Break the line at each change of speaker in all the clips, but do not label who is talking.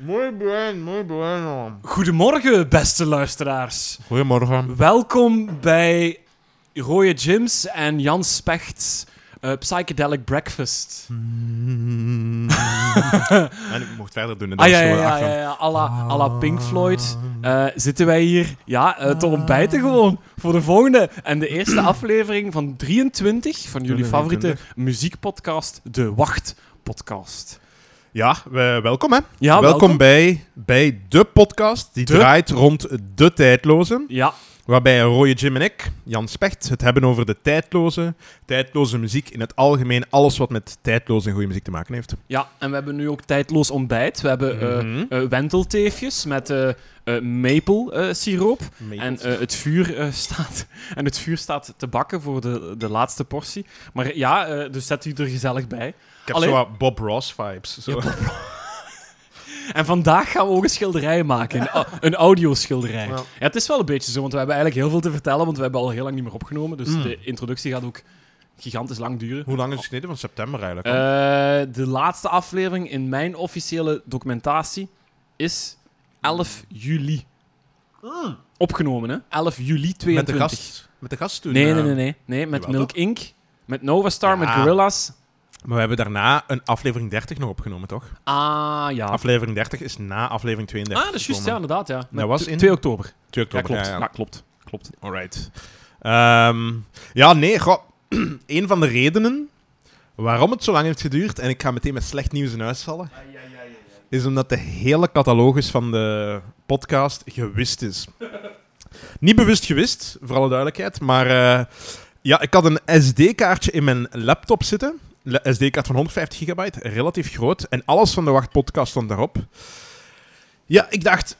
Muy bien, muy bueno.
Goedemorgen, beste luisteraars.
Goedemorgen.
Welkom bij Rode Gyms en Jan Spechts eh, Psychedelic Breakfast.
en ik mocht verder doen.
Ah ja, ja, ja, ja, ja. À, la, à la Pink Floyd eh, zitten wij hier ja, uh, te ontbijten gewoon voor de volgende en de eerste aflevering van 23 van jullie favoriete muziekpodcast, de Wacht Podcast.
Ja, we, welkom hè.
Ja,
welkom, welkom, Bij, bij de podcast die
De?
draait rond de tijdloze.
Ja,
Waarbij Rode Jim en ik, Jan Specht, het hebben over de tijdloze, tijdloze muziek in het algemeen. Alles wat met tijdloze en goede muziek te maken heeft.
Ja, en we hebben nu ook tijdloos ontbijt. We hebben eh, wentelteefjes met eh, maple siroop. En het, vuur, staat, en het vuur staat te bakken voor de, de laatste portie. Maar ja, dus zet u er gezellig bij.
Ik heb zo wat Bob Ross vibes. Zo.
Ja, En vandaag gaan we ook een schilderij maken. Een, een audioschilderij.
Ja.
Ja, het is wel een beetje zo, want we hebben eigenlijk heel veel te vertellen, want we hebben al heel lang niet meer opgenomen. Dus
Mm.
de introductie gaat ook gigantisch lang duren.
Hoe lang is het geleden? Van september eigenlijk.
Eh, de laatste aflevering in mijn officiële documentatie is 11 juli. Opgenomen, hè? 11 juli
met
22.
de gast, met de gast toen.
Nee,
eh,
nee, nee, nee. nee met Milk Inc., met Novastar, met
Ja.
Gorillas.
Maar we hebben daarna een aflevering 30 nog opgenomen, toch?
Ah, ja.
Aflevering 30 is na aflevering 32.
ah, dat is juist, ja, inderdaad, ja. Met
was in-
2 oktober.
2
Ja,
oktober.
klopt.
ja,
Ja,
ja.
klopt. klopt.
Alright. Ehm, ja, nee, goh. een van de redenen waarom het zo lang heeft geduurd, en ik ga meteen met slecht nieuws in huis vallen, is omdat de hele catalogus van de podcast gewist is. Niet bewust gewist, voor alle duidelijkheid, maar eh, ja, ik had een SD-kaartje in mijn laptop zitten. SD-kaart van 150 gigabyte, relatief groot, en alles van de Wacht podcast stond daarop. Ja, ik dacht,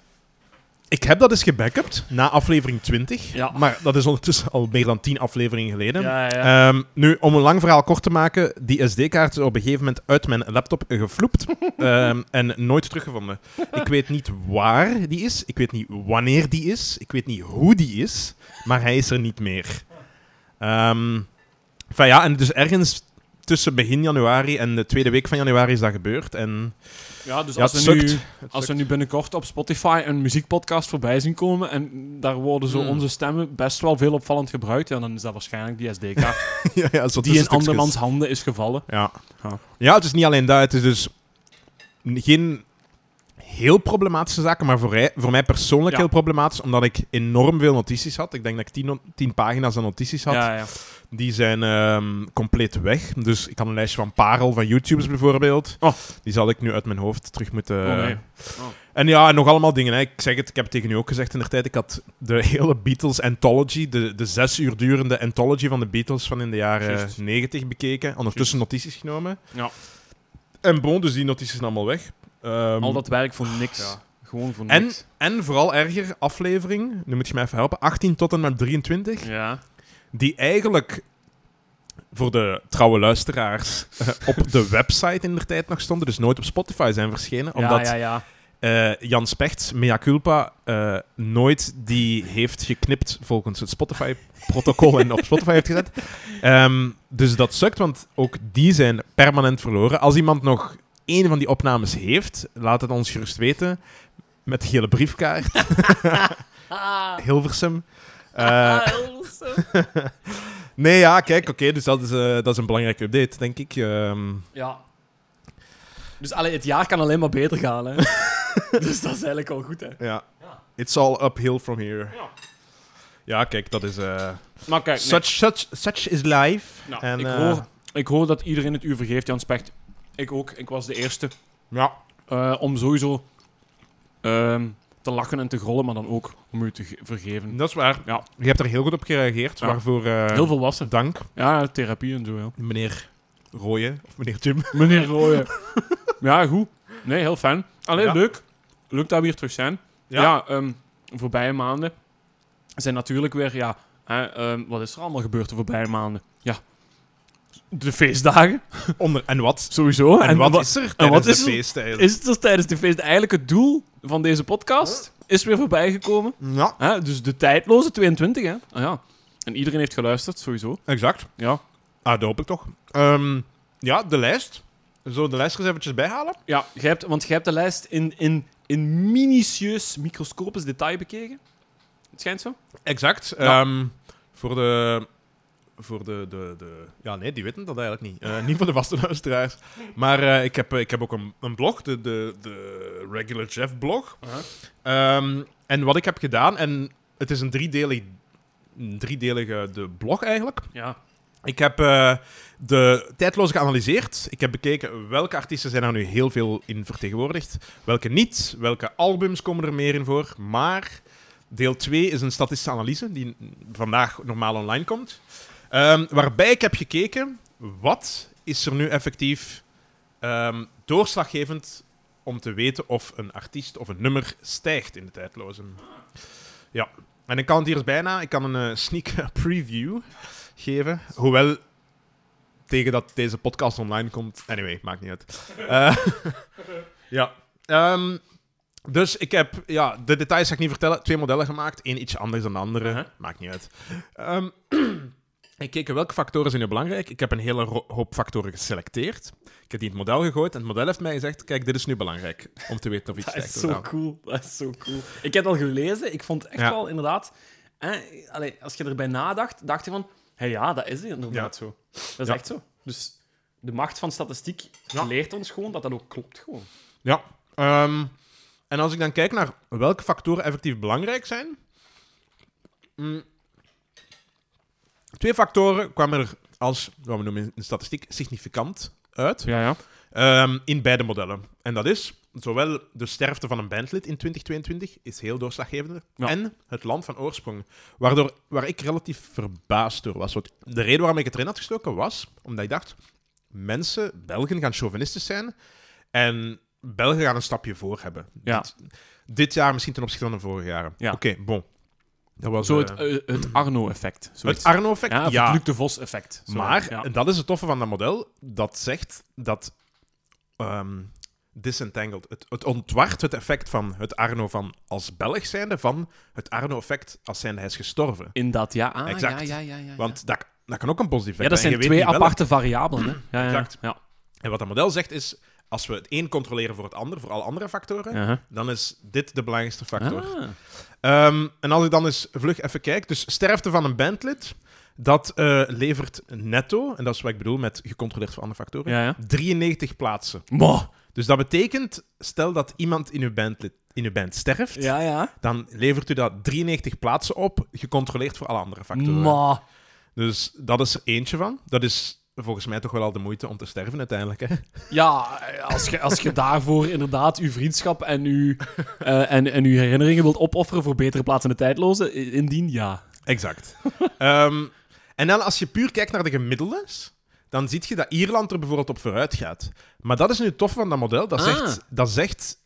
ik heb dat eens gebackupt na aflevering 20.
Ja.
Maar dat is ondertussen al meer dan 10 afleveringen geleden.
Ja, ja.
Ehm, nu, om een lang verhaal kort te maken, die SD-kaart is op een gegeven moment uit mijn laptop gevloept ehm, en nooit teruggevonden. Ik weet niet waar die is, ik weet niet wanneer die is, ik weet niet hoe die is, maar hij is er niet meer. Ehm enfin ja, en dus ergens tussen begin januari en de tweede week van januari is dat gebeurd. En
ja, dus
ja,
als, we nu, als we nu binnenkort op Spotify een muziekpodcast voorbij zien komen en daar worden zo
Hmm.
onze stemmen best wel veel opvallend gebruikt, ja, dan is dat waarschijnlijk die SD-kaart
ja, ja, zo
die in andermans handen is gevallen.
Ja.
Ja.
ja, het is niet alleen dat. Het is dus geen heel problematische zaken, maar voor, mij- voor mij persoonlijk
Ja.
heel problematisch, omdat ik enorm veel notities had. Ik denk dat ik tien, tien pagina's aan notities had.
Ja, ja.
Die zijn ehm, compleet weg. Dus ik had een lijstje van Parel, van YouTubes bijvoorbeeld.
Oh.
Die zal ik nu uit mijn hoofd terug moeten...
Oh, nee.
En ja, en nog allemaal dingen. Hè. Ik zeg het, ik heb het tegen u ook gezegd in de tijd. Ik had de hele Beatles Anthology, de, de zes uur durende Anthology van de Beatles van in de jaren. 90 bekeken. Ondertussen notities genomen.
Ja.
En bon, dus die notities zijn allemaal weg. Ehm,
Al dat werk voor niks.
ja.
Gewoon voor
en,
niks.
en vooral erger, aflevering, nu moet je mij even helpen, 18 tot en met 23,
Ja.
die eigenlijk voor de trouwe luisteraars eh, op de website in de tijd nog stonden, dus nooit op Spotify zijn verschenen, omdat
ja, ja, ja.
eh, Jan Specht, mea culpa, eh, nooit die heeft geknipt volgens het Spotify-protocol en op Spotify heeft gezet. Ehm, dus dat sukt, want ook die zijn permanent verloren. Als iemand nog één van die opnames heeft, laat het ons gerust weten. Met de gele briefkaart. Hilversum. Eh, nee, ja, kijk, oké, dus dat is, eh, dat is een belangrijke update, denk ik. Ehm,
ja. Dus allee, het jaar kan alleen maar beter gaan, hè. dus dat is eigenlijk al goed, hè.
ja.
Ja.
It's all uphill from here.
Ja.
Ja, kijk, dat is... eh,
Maar kijk, nee.
Such, such, such is life.
Nou,
en,
ik, hoor, ik hoor dat iedereen het u vergeeft, Jan Specht. Ik ook. Ik was de eerste
Ja,
eh, om sowieso ehm, te lachen en te grollen, maar dan ook om u te ge- vergeven.
dat is waar.
Ja.
Je hebt er heel goed op gereageerd,
Ja.
waarvoor eh,
Heel volwassen.
dank,
Ja, therapie en zo, ja.
meneer Rooyen, of meneer Jim.
Meneer Rooyen. ja, goed. Nee, heel fijn. Alleen
Ja.
leuk. Leuk dat we hier terug zijn. Ja, ehm, voorbije maanden zijn natuurlijk weer, ja, hè, ehm, wat is er allemaal gebeurd de voorbije maanden? Ja, de feestdagen,
Onder, en wat?
sowieso.
En, wat
wa-
is er
wat
tijdens
is
de
is het er tijdens de feest eigenlijk het doel van deze podcast? Is weer voorbij gekomen.
Ja,
Hè? Dus de tijdloze 22, hè? Ah, ja. En iedereen heeft geluisterd, sowieso.
exact.
Ja.
Ah, dat hoop ik toch. Ehm, ja, de lijst. Zo de lijst eens eventjes bijhalen?
Ja, jij hebt, want jij hebt de lijst in, in, in minutieus microscopisch detail bekeken. Het schijnt zo.
Exact.
Ja.
Ehm, voor de... Voor de, de, de... Ja, nee, die weten dat eigenlijk niet. Eh, niet voor de vaste luisteraars. Maar eh, ik, heb, ik heb ook een, een blog, de, de, de Regular Jeff blog. Ehm, en wat ik heb gedaan, en het is een driedelig, een driedelige de blog eigenlijk.
Ja.
Ik heb eh, de tijdloze geanalyseerd. Ik heb bekeken welke artiesten zijn er nu heel veel in vertegenwoordigd. Welke niet. Welke albums komen er meer in voor. Maar deel 2 is een statistische analyse die vandaag normaal online komt. Ehm, waarbij ik heb gekeken wat is er nu effectief ehm, doorslaggevend om te weten of een artiest of een nummer stijgt in de tijdloze. Ja, en ik kan het hier eens bijna. Ik kan een eh, sneak preview geven. Hoewel, tegen dat deze podcast online komt. Anyway, maakt niet uit. Eh, ja. Ehm, dus ik heb, ja, de details ga ik niet vertellen. Twee modellen gemaakt. Eén iets anders dan de andere. Maakt niet uit. Ehm, ik keek welke factoren zijn nu belangrijk. Ik heb een hele hoop factoren geselecteerd. Ik heb die in het model gegooid. En het model heeft mij gezegd: kijk, dit is nu belangrijk. Om te weten of iets
Dat is
stijgt.
zo cool. Dat is zo cool. Ik heb het al gelezen. Ik vond echt
Ja.
wel inderdaad... Allee, als je erbij nadacht, dacht je van... Hé, ja, dat is inderdaad zo. Dat is
Ja.
echt zo. Dus de macht van statistiek leert ons gewoon dat dat ook klopt. Gewoon.
Ja. ehm, en als ik dan kijk naar welke factoren effectief belangrijk zijn. mm, twee factoren kwamen er als, wat we noemen in statistiek, significant uit.
Ja, ja.
ehm, in beide modellen. En dat is zowel de sterfte van een bandlid in 2022 is heel doorslaggevend.
Ja.
En het land van oorsprong. Waardoor, waar ik relatief verbaasd door was. Want de reden waarom ik het erin had gestoken was omdat ik dacht: mensen, Belgen, gaan chauvinistisch zijn. En Belgen gaan een stapje voor hebben.
Ja.
Dit, dit jaar misschien ten opzichte van de vorige jaren.
Ja.
Oké, bon. Dat was
Zo
eh,
het, eh, het Arno-effect.
het. Arno-effect.
Ja,
ja.
het Luc de Vos-effect.
Maar,
ja.
en dat is het toffe van dat model, dat zegt dat ehm, disentangled, het, het ontwart het effect van het Arno van als Belg zijnde van het Arno-effect als zijnde hij is gestorven.
In dat, ja. Ah,
Exact.
Ja, ja, ja, ja,
Want dat, dat kan ook een positief
ja,
effect
dat
zijn.
zijn
Je weet
twee
welk.
aparte variabelen. Hè? Ja, ja,
Exact.
Ja.
En wat dat model zegt is, als we het een controleren voor het ander, voor alle andere factoren,
Ja.
dan is dit de belangrijkste factor.
Ah.
Ehm, en als ik dan eens vlug even kijk, dus sterfte van een bandlid, dat eh, levert netto, en dat is wat ik bedoel met gecontroleerd voor andere factoren,
Ja, ja.
93 plaatsen. Dus dat betekent, stel dat iemand in uw band, lid- in uw band sterft,
Ja, ja.
dan levert u dat 93 plaatsen op, gecontroleerd voor alle andere factoren.
Ma.
Dus dat is er eentje van. Dat is volgens mij toch wel al de moeite om te sterven uiteindelijk. Hè?
Ja, als je, als je daarvoor inderdaad uw vriendschap en uw, eh, en, en uw herinneringen wilt opofferen voor betere plaatsen in de tijdloze, indien ja.
Exact. Ehm, en dan als je puur kijkt naar de gemiddeldes, dan zie je dat Ierland er bijvoorbeeld op vooruit gaat. Maar dat is nu het toffe van dat model. Dat
Ah.
zegt, dat zegt,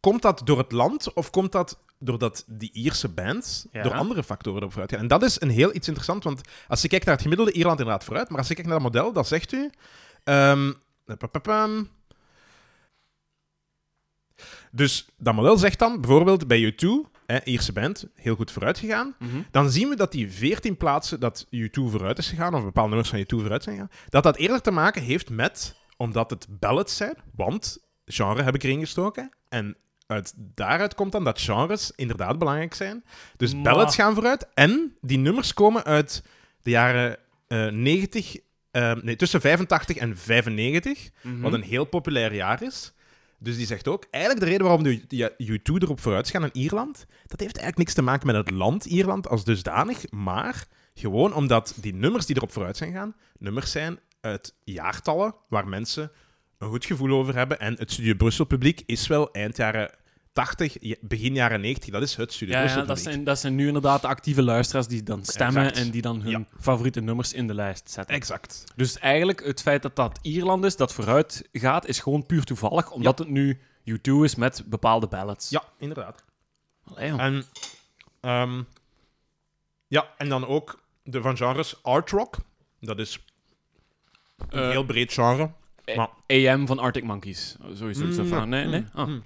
komt dat door het land of komt dat doordat die Ierse bands
Ja.
door andere factoren erop vooruit gaan? En dat is een heel iets interessant, want als je kijkt naar het gemiddelde, Ierland inderdaad vooruit, maar als je kijkt naar dat model, dan zegt u... ehm, dus dat model zegt dan, bijvoorbeeld bij U2, hè, Ierse band, heel goed vooruit gegaan, dan zien we dat die 14 plaatsen dat U2 vooruit is gegaan, of bepaalde nummers van U2 vooruit zijn gegaan, dat dat eerder te maken heeft met, omdat het ballads zijn, want genre heb ik erin gestoken, en uit daaruit komt dan dat genres inderdaad belangrijk zijn. Dus
Maar-
ballads gaan vooruit, en die nummers komen uit de jaren eh 90, eh, nee, tussen 85 en 95,
Mhm.
wat een heel populair jaar is. Dus die zegt ook, eigenlijk de reden waarom de ja, U2 erop vooruit gaan in Ierland, dat heeft eigenlijk niks te maken met het land Ierland als dusdanig, maar gewoon omdat die nummers die erop vooruit zijn gaan, nummers zijn uit jaartallen waar mensen een goed gevoel over hebben. En het Studio Brussel publiek is wel eind jaren 80, je- begin jaren 90, dat is het Studio
Ja, ja dat, zijn, dat zijn nu inderdaad de actieve luisteraars die dan stemmen
Exact.
en die dan hun
Ja.
favoriete nummers in de lijst zetten.
Exact.
Dus eigenlijk het feit dat dat Ierland is, dat vooruit gaat, is gewoon puur toevallig, omdat het nu U2 is met bepaalde ballads.
Ja, inderdaad.
Allee.
En, ehm, ja, en dan ook de van genres art rock. Dat is een
Eh,
heel breed genre. maar-
AM van Arctic Monkeys. Sowieso.
Mm,
van, nee, nee.
mm,
Ah.
mm.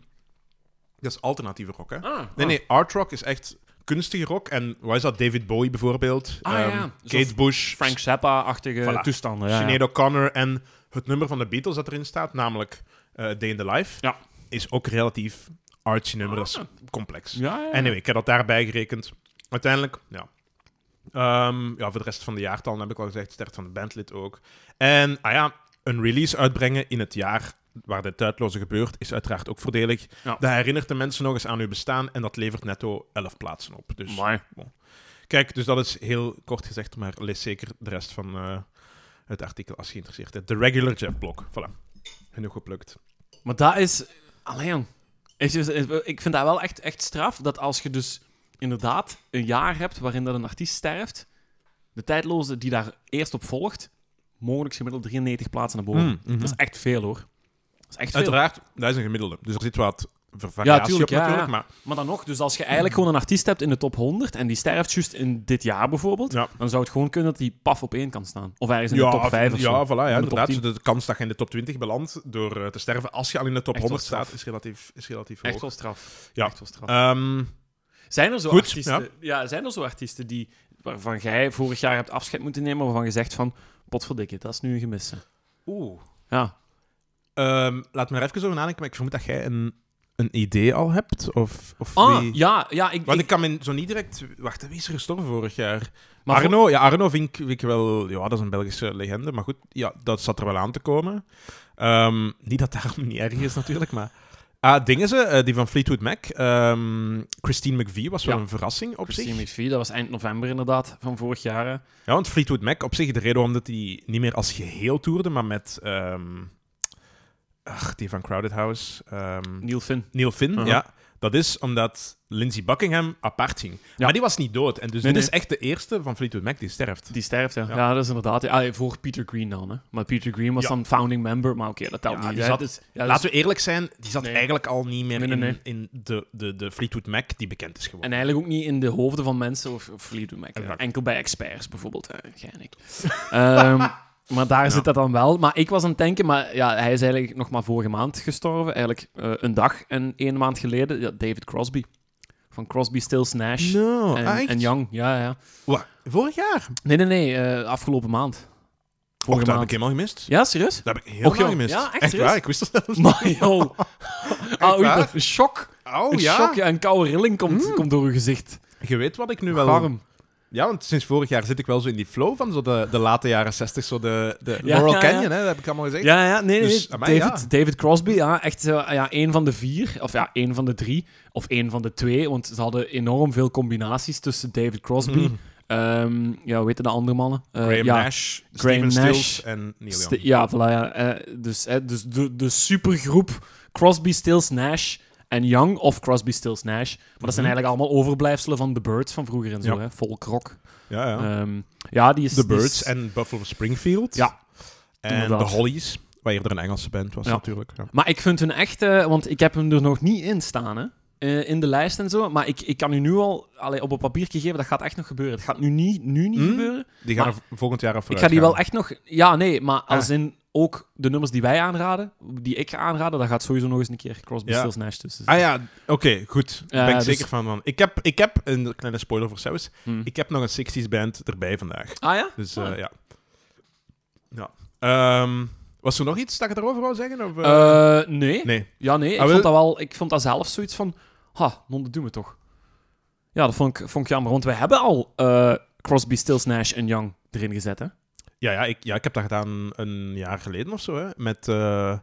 Dat is alternatieve rock, hè?
Ah,
Nee,
ah.
nee, art rock is echt kunstige rock. En wat is dat? David Bowie bijvoorbeeld.
Ah, ja,
Ehm,
ja.
Kate Bush.
Frank Zappa-achtige
Voilà.
toestanden. Ja.
Sinead O'Connor en het nummer van de Beatles dat erin staat, namelijk eh, Day in the Life,
Ja.
is ook relatief artsy nummer. Dat is complex.
Ja, ja.
Anyway, ik heb dat daarbij gerekend. Uiteindelijk, ja. Ehm, ja, voor de rest van de jaartallen heb ik al gezegd, sterft van de bandlid ook. En, ah ja, een release uitbrengen in het jaar waar dit tijdloze gebeurt, is uiteraard ook voordelig.
Ja.
Dat herinnert de mensen nog eens aan uw bestaan en dat levert netto 11 plaatsen op. Dus, kijk, dus dat is heel kort gezegd, maar lees zeker de rest van eh, het artikel als je geïnteresseerd bent. De regular Jeff Blok. Voilà. Genoeg geplukt.
Maar dat is... Allee, jong. Is dus- is- Ik vind dat wel echt, echt straf, dat als je dus inderdaad een jaar hebt waarin dat een artiest sterft, de tijdloze die daar eerst op volgt, mogelijk gemiddeld 93 plaatsen naar boven.
Mm, mhm.
Dat is echt veel, hoor. Dat is echt veel.
Uiteraard, dat is een gemiddelde. Dus er zit wat
tuurlijk,
op
ja,
natuurlijk,
ja.
maar
Maar dan nog, dus als je eigenlijk gewoon een artiest hebt in de top 100 en die sterft juist in dit jaar bijvoorbeeld,
Ja.
dan zou het gewoon kunnen dat die paf op één kan staan. Of ergens in de top 5 of
ja,
zo.
voilà, ja,
Of in de
inderdaad.
10.
De kans dat je in de top 20 belandt door eh, te sterven als je al in de top
Echt
100
wel straf.
staat, is relatief, is relatief hoog.
Echt wel straf.
Ja.
Echt wel straf.
Ehm,
Zijn er zo
Goed,
artiesten, ja. zijn er zo artiesten die, waarvan jij vorig jaar hebt afscheid moeten nemen, waarvan je zegt van, potverdikke, dat is nu een gemisse.
Oeh.
Ja.
Ehm, laat me er even over nadenken, maar ik vermoed dat jij een, een idee al hebt. Of, of
Ah,
wie...
ja, ja, ik...
Want
ik-
ik kan me zo niet direct... Wacht, wie is er gestorven vorig jaar?
maar voor-
Arno, ja, Arno vind ik, vind ik wel... Ja, dat is een Belgische legende, maar goed, ja, dat zat er wel aan te komen. Ehm, niet dat daarom niet erg is natuurlijk, maar... Ah, dingen ze, eh, die van Fleetwood Mac. Ehm, Christine McVie was wel
Ja.
een verrassing op
Christine
zich.
McVie, dat was eind november inderdaad, van vorig jaar.
Ja, want Fleetwood Mac op zich, de reden waarom dat die niet meer als geheel toerde, maar met... ehm, ach, die van Crowded House. ehm,
Neil Finn.
Neil Finn,
Uh-huh.
ja. Dat is omdat Lindsey Buckingham apart ging.
Ja.
Maar die was niet dood. En dus
Nee,
dit
nee.
is echt de eerste van Fleetwood Mac die sterft.
Die sterft, ja.
Ja.
Ja, dat is inderdaad... Ja, ah, voor Peter Green dan, hè. Maar Peter Green was
Ja.
dan founding member, maar oké, dat telt
Ja,
niet.
die zat-
Dus- ja, dus-
Laten we eerlijk zijn, die zat
Nee.
eigenlijk al niet meer
Nee, nee, nee.
in, in de, de, de Fleetwood Mac die bekend is geworden.
En eigenlijk ook niet in de hoofden van mensen of, of Fleetwood Mac. Enkel bij experts bijvoorbeeld. hè. Jij en ik. Ehm, maar daar zit dat dan wel. Maar ik was aan het denken, maar ja, hij is eigenlijk nog maar vorige maand gestorven. Eigenlijk eh, een dag en één maand geleden. Ja, David Crosby. Van Crosby, Stills, Nash
No,
en,
ah, echt?
en Young. Ja, ja.
Wa- vorig jaar?
Nee, nee, nee. eh, afgelopen maand.
Och,
Vorige
dat heb ik helemaal gemist.
Ja, serieus?
Dat heb ik
Och, joh.
gemist.
Ja, echt
waar, ik wist dat zelfs.
Maar joh. Ah, een shock.
Oh
een
ja,
shock, ja, een koude rilling komt,
Mm.
komt door uw gezicht.
je weet wat ik nu wel...
Warm.
Ja, want sinds vorig jaar zit ik wel zo in die flow van zo de, de late jaren 60, zo de, de
Ja,
Laurel
ja, ja.
Canyon, hè, dat heb ik allemaal gezegd.
Ja, ja, nee, nee.
Dus, amai,
David. David Crosby, ja, echt ja, één van de vier, of ja, één van de drie, of één van de twee, want ze hadden enorm veel combinaties tussen David Crosby,
Mm.
ehm, ja, hoe de andere mannen? Eh,
Graham
ja,
Nash,
Graham
Steven
Nash,
Stills en Neil
St-
Young.
ja, voilà, ja. eh, dus eh, dus de, de supergroep Crosby, Stills, Nash en Young, of Crosby, Stills, Nash. Maar dat zijn
Mhm.
eigenlijk allemaal overblijfselen van The Birds van vroeger en zo,
Ja.
hè, folk rock.
Ja, ja.
Ehm, ja, die is...
The
is-
Birds en Buffalo Springfield.
Ja,
En de Hollies, waar eerder een Engelse band was
Ja.
natuurlijk. Ja.
Maar ik vind hun echt, eh, want ik heb hem er nog niet in staan, hè. eh, in de lijst en zo. Maar ik, ik kan u nu al allee, op een papiertje geven, dat gaat echt nog gebeuren. Het gaat nu niet, nu niet
Hmm?
gebeuren.
Die gaan er volgend jaar af
Ik ga die
gaan.
wel echt nog... Ja, nee, maar als
Ah.
in ook de nummers die wij aanraden, die ik ga aanraden, daar gaat sowieso nog eens een keer Crosby,
Ja.
Stills, Nash tussen
Ah ja, oké, goed. Daar ben ik
dus-
zeker van. van. Ik, heb, ik heb, een kleine spoiler voor Saus,
Hmm.
ik heb nog een 60s band erbij vandaag.
Ah ja?
Dus
Ah.
eh, ja. ja. Ehm, was er nog iets dat je erover wou zeggen? Of, eh?
Eh, nee.
nee.
Ja, nee. Ik
Ah,
vond dat wel... Ik vond dat zelf zoiets van... Ha, non, dat doen we toch. Ja, dat vond ik, vond ik jammer. Want wij hebben al eh, Crosby, Stills, Nash en Young erin gezet, hè?
Ja, ja, ik, ja, ik heb dat gedaan een jaar geleden of zo. Hè, met, eh,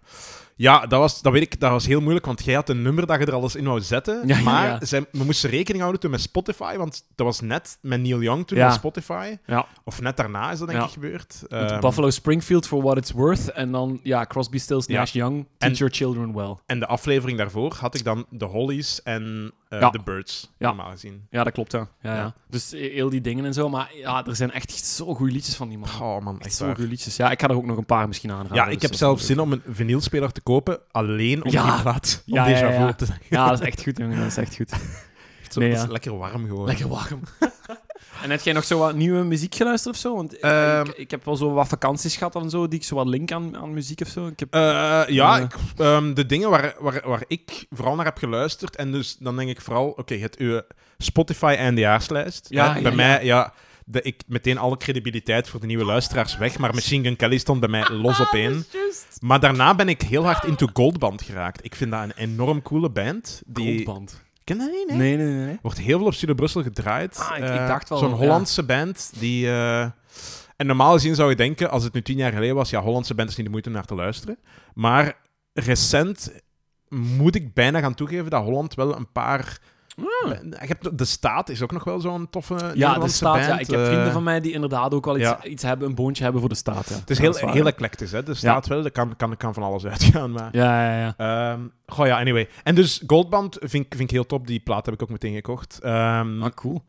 ja, dat was, dat weet ik, dat was heel moeilijk, want jij had een nummer dat je er alles in wou zetten.
Ja,
maar
ja.
Zij, we moesten rekening houden toen met Spotify, want dat was net met Neil Young toen met Spotify. Of net daarna is dat denk ik gebeurd. Ehm,
Buffalo Springfield for what it's worth. En dan, ja, Crosby, Stills. Nash, Young. Teach
En-
your children well.
En de aflevering daarvoor had ik dan de Hollies en eh
Ja.
de Birds,
Ja.
normaal gezien.
Ja, dat klopt, ja. ja, ja. Dus eh, heel die dingen en zo. Maar ja, er zijn echt zo goede liedjes van die man.
Oh man,
echt
echt
zo goede liedjes. Ja, ik ga er ook nog een paar misschien aanraden.
Ja,
dus
ik heb
dat
zelfs
is
zin om een vinylspeler te kopen, alleen om
Ja.
die plaat, om
Ja,
déjà
ja, ja.
te zeggen.
Ja, dat is echt goed, jongen. Dat is echt goed.
Zo,
Nee,
is lekker warm gewoon.
Lekker warm. En heb jij nog zo wat nieuwe muziek geluisterd of zo? Want eh,
Ehm.
ik, ik heb wel zo wat vakanties gehad en zo, die ik zo wat link aan, aan muziek of zo. Ik heb...
Eh, ja,
Eh.
ik- ehm, de dingen waar, waar, waar ik vooral naar heb geluisterd, en dus dan denk ik vooral, oké, het uw Spotify eindejaarslijst.
Ja,
Hè,
ja,
bij mij, ja, de, ik meteen alle credibiliteit voor de nieuwe luisteraars weg, maar Machine Gun Kelly stond bij mij los op één. Maar daarna ben ik heel hard into Goldband geraakt. Ik vind dat een enorm coole band. Die...
Goldband.
Ken dat niet, nee?
Nee, nee, nee. nee.
Wordt heel veel op Studio Brussel gedraaid.
Ah, ik- ik
Eh,
dacht wel,
Zo'n
ja.
Hollandse band die... eh, En normaal gezien zou je denken, als het nu tien jaar geleden was, ja, Hollandse band is niet de moeite om naar te luisteren. Maar recent moet ik bijna gaan toegeven dat Holland wel een paar...
Ah.
Je hebt, de Staat is ook nog wel zo'n toffe
Ja, de staat.
band.
Ja, ik heb
eh,
vrienden van mij die inderdaad ook wel iets,
ja.
iets hebben, een boontje hebben voor de staat. Ja.
Het is heel,
dat
heel eclectisch, hè. De Staat wel, er kan, kan, kan van alles uitgaan, maar...
Ja, ja, ja.
Ehm, goh ja, anyway. En dus Goldband vind, ik- vind ik heel top. Die plaat heb ik ook meteen gekocht.
Ah, cool.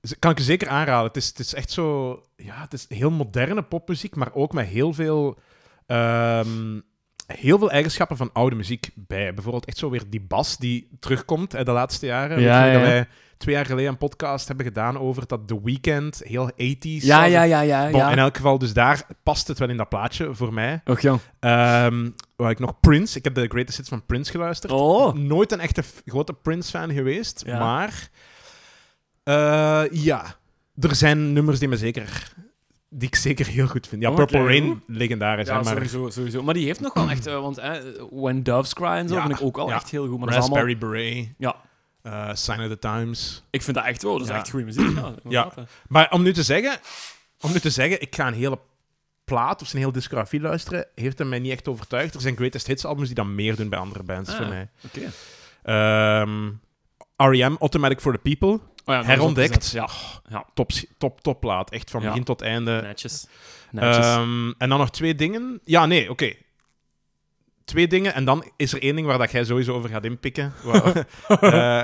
dus kan ik je zeker aanraden. Het is, het is echt zo... Ja, het is heel moderne popmuziek, maar ook met heel veel... ehm, heel veel eigenschappen van oude muziek bij. Bijvoorbeeld echt zo weer die bas die terugkomt hè, de laatste jaren.
Ja,
Weet je,
ja.
Dat wij twee jaar geleden een podcast hebben gedaan over dat The Weeknd heel 80s
Ja, ja, ja, ja.
Bon,
ja.
In elk geval, dus daar past het wel in dat plaatje voor mij.
Och, jong.
Ehm waar ik nog Prince. Ik heb de greatest hits van Prince geluisterd.
Oh.
Nooit een echte grote Prince-fan geweest.
Ja.
Maar eh, ja, er zijn nummers die, me zeker, die ik zeker heel goed vind. Ja, Purple Rain, legendarisch.
Ja,
hè, maar
sowieso, sowieso. Maar die heeft nog wel echt... eh, want When Doves Cry en zo
Ja,
vind ik ook wel
ja.
echt heel goed. Maar is allemaal...
Raspberry Beret,
Ja,
eh, Sign of the Times.
ik vind dat echt wel. Dat is echt goede muziek. Ja.
Maar om nu te zeggen, om nu te zeggen ik ga een hele plaat of zijn hele discografie luisteren, heeft hem mij niet echt overtuigd. Er zijn greatest hits albums die dan meer doen bij andere bands
Ah,
voor mij.
Oké.
R.E.M. Automatic for the People.
Oh ja,
Herontdekt.
Ja, ja.
Top, top, top plaat. Echt van begin tot einde.
netjes. Netjes.
Ehm, en dan nog twee dingen. Ja, nee, oké. Twee dingen. En dan is er één ding waar dat jij sowieso over gaat inpikken. Eh,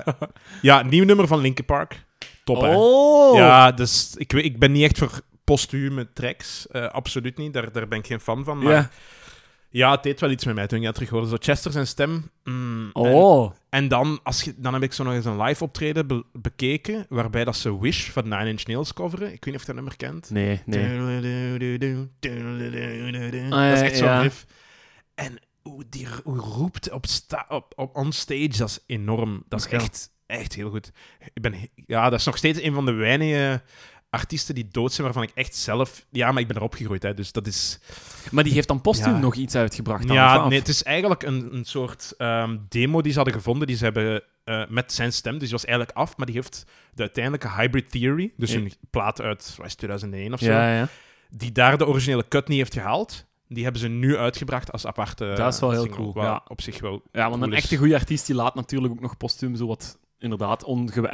ja, nieuw nummer van Linkin Park. Top, hè?
oh!
Ja, dus ik, ik ben niet echt voor postume tracks. Eh, absoluut niet. Daar, daar ben ik geen fan van. Maar ja. Het deed wel iets met mij toen ik dat terug hoorde. Zo Chester zijn stem. mm, en-
Oh.
en dan, als je, dan heb ik zo nog eens een live optreden be- bekeken, waarbij dat ze Wish van Nine Inch Nails coveren. Ik weet niet of je dat nummer kent.
Nee, nee.
Dat
Ah,
is echt zo'n
ja.
riff. En hoe die hoe roept op, sta, op, op on stage, dat is enorm. Dat is echt, echt heel goed. Ik ben, ja, dat is nog steeds een van de weinige artiesten die dood zijn waarvan ik echt zelf... Ja, maar ik ben erop gegroeid, hè, dus dat is...
Maar die heeft dan postuum
Ja.
nog iets uitgebracht dan,
Ja, nee, het is eigenlijk een, een soort ehm, demo die ze hadden gevonden. Die ze hebben eh, met zijn stem. Dus die was eigenlijk af, maar die heeft de uiteindelijke Hybrid Theory. Dus
Ja.
een plaat uit het, 2001 of zo.
Ja, ja.
Die daar de originele cut niet heeft gehaald. Die hebben ze nu uitgebracht als aparte.
Dat is wel heel
single,
cool, ja.
Op zich wel.
Ja, want
cool
een echte goede artiest die laat natuurlijk ook nog postuum zo wat, inderdaad,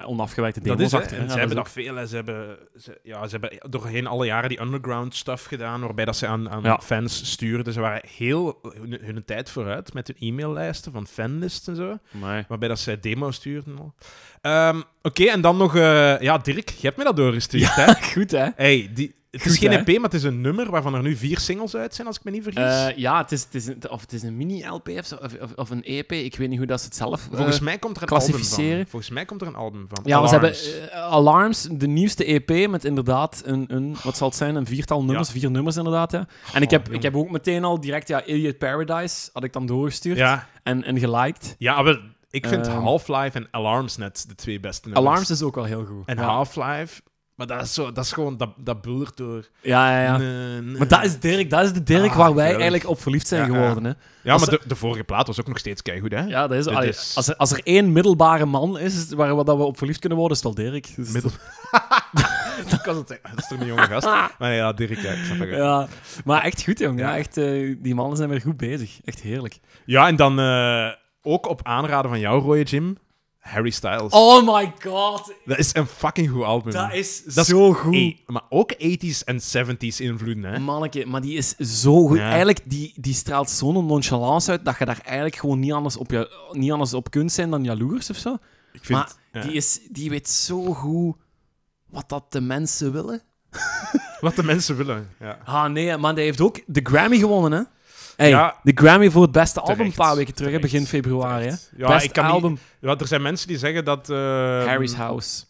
onafgewijkte
Dat
demos
is, hè. En
hè.
ze
Ja,
hebben
dat
dat veel. hè. Ze hebben, ze, ja, ze hebben doorheen alle jaren die underground stuff gedaan, waarbij dat ze aan, aan
Ja.
fans stuurden. Ze waren heel hun, hun tijd vooruit met hun e-maillijsten van fanlists en zo.
is- Nee.
Waarbij dat zij demo stuurden. Ehm, Oké, en dan nog... eh, ja, Dirk, je hebt me dat doorgestuurd, hè?
Goed, hè?
Hey, die, het is geen
hè?
EP, maar het is een nummer waarvan er nu vier singles uit zijn, als ik me niet vergis.
Eh, ja, het is, het is een, of het is een mini-LP of, of, of, een EP. Ik weet niet hoe dat ze het zelf...
Volgens
eh,
mij komt er een album van. Volgens mij komt er een album van.
Ja, maar ze hebben
Alarms.
eh, Alarms, de nieuwste EP, met inderdaad een, een wat zal het zijn, een viertal nummers, vier nummers inderdaad. En ik, heb,
jong.
ik heb ook meteen al direct, ja, Idiot Paradise had ik dan doorgestuurd
Ja,
en, en geliked.
ja wel, ik vind. Half-Life en Alarms net de twee beste nummers.
Alarms is ook wel heel goed.
En
ja.
Half-Life, maar dat is, zo, dat is gewoon, dat, dat door.
Ja, ja, ja.
Nee, nee.
Maar dat is Dirk, dat is de Dirk
Ah,
waar wij eigenlijk op verliefd zijn
Ja, ja.
geworden. Hè.
Ja, maar de, de vorige plaat was ook nog steeds keigoed, hè?
Ja, dat is, allee,
is-
Als, er, als er één middelbare man is waar we, dat we op verliefd kunnen worden, is het wel Dirk. Dus-
Middel... dat kan het zijn. Dat is toch een jonge gast? Maar nee, ja, Dirk, ja, ik snap het. Ja.
Ja, maar echt goed, jong. Ja.
Ja.
echt, eh, die mannen zijn weer goed bezig. Echt heerlijk.
en dan eh, ook op aanraden van jou, Roy Jim, Harry Styles.
Oh my god,
Dat is een fucking goed album.
dat is
Dat is-
zo goed.
Hey, maar ook 80s en 70s invloeden, hè?
Manneke, maar die is zo goed.
Ja.
Eigenlijk, die, die straalt zo'n nonchalance uit dat je daar eigenlijk gewoon niet anders op, je, niet anders op kunt zijn dan jaloers of zo.
Ik vind,
maar
ja.
die, is, die weet zo goed wat dat de mensen willen.
Wat de mensen willen. Ja.
Ah nee, maar die heeft ook de Grammy gewonnen, hè? Hey,
Ja.
de Grammy voor het beste album een paar weken terug,
terecht,
begin februari. Hè?
Ja,
Best
ik kan niet-
album,
Ja, er zijn mensen die zeggen dat... eh,
Harry's House.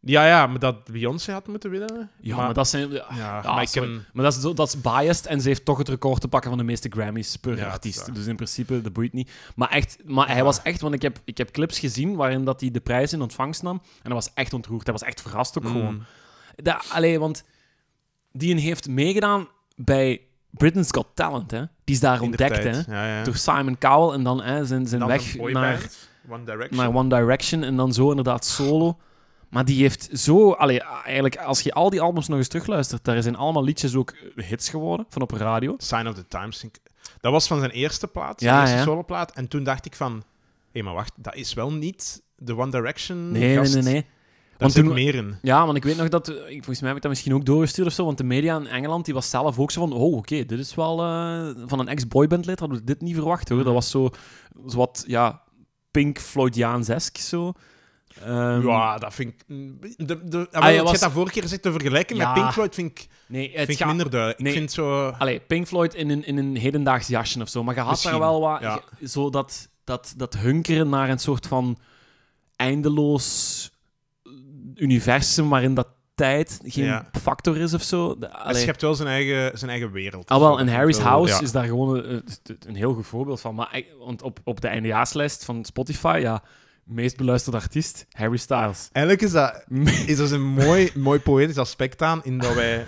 Ja, ja, maar dat Beyoncé had moeten winnen.
Ja, maar, dat zijn... Ja,
Ja,
ja,
maar ken...
Maar dat is, dat is biased en ze heeft toch het record te pakken van de meeste Grammys per
Ja,
artiest. Dus in principe, dat boeit niet. Maar, echt, maar hij was echt, want ik heb, ik heb clips gezien waarin dat hij de prijs in ontvangst nam. En hij was echt ontroerd. Hij was echt verrast ook gewoon.
Mm.
Dat, allee, want die heeft meegedaan bij Britain's Got Talent. Hè. Die is daar ontdekt hè,
Inderdaad, Ja, ja.
door Simon Cowell en dan hè, zijn, zijn
Dan
weg naar,
One Direction.
naar One Direction en dan zo inderdaad solo. Maar die heeft zo... Allee, eigenlijk, als je al die albums nog eens terugluistert, daar zijn allemaal liedjes ook hits geworden, van op radio.
Sign of the Times. Dat was van zijn eerste plaat, zijn
Ja,
eerste soloplaat. En toen dacht ik van... Hé, maar wacht, dat is wel niet de One Direction
Nee, nee,
gast.
nee, nee. Want
zit
toen-
meer in.
Ja, want ik weet nog dat... ik- Volgens mij heb ik dat misschien ook doorgestuurd of zo, want de media in Engeland, die was zelf ook zo van... Oh, oké, dit is wel... eh, van een ex-boybandlid hadden we dit niet verwacht, hoor. Dat was zo... zo wat, ja... Pink Floydiaans-esk, zo. Ehm,
ja, dat vind ik... De, de,
Ah, je
je
was-
dat vorige keer gezegd te vergelijken
Ja.
met Pink Floyd, vind ik,
Nee, het
vind ik minder duidelijk.
nee.
Ik vind zo...
Allee, Pink Floyd in een, in een hedendaags jasje of zo. Maar je had
Misschien,
daar wel wat...
ja.
Zo dat, dat, dat hunkeren naar een soort van eindeloos universum waarin dat tijd geen
Ja.
factor is of zo. De-
Hij
allee.
schept wel zijn eigen, zijn eigen wereld.
Ah, wel, en Harry's House
ja.
is daar gewoon een, een heel goed voorbeeld van. Maar, ik- want op, op de eindejaarslijst van Spotify, ja, meest beluisterde artiest, Harry Styles.
Eigenlijk is dat, is er een mooi, mooi poëtisch aspect aan, in dat wij...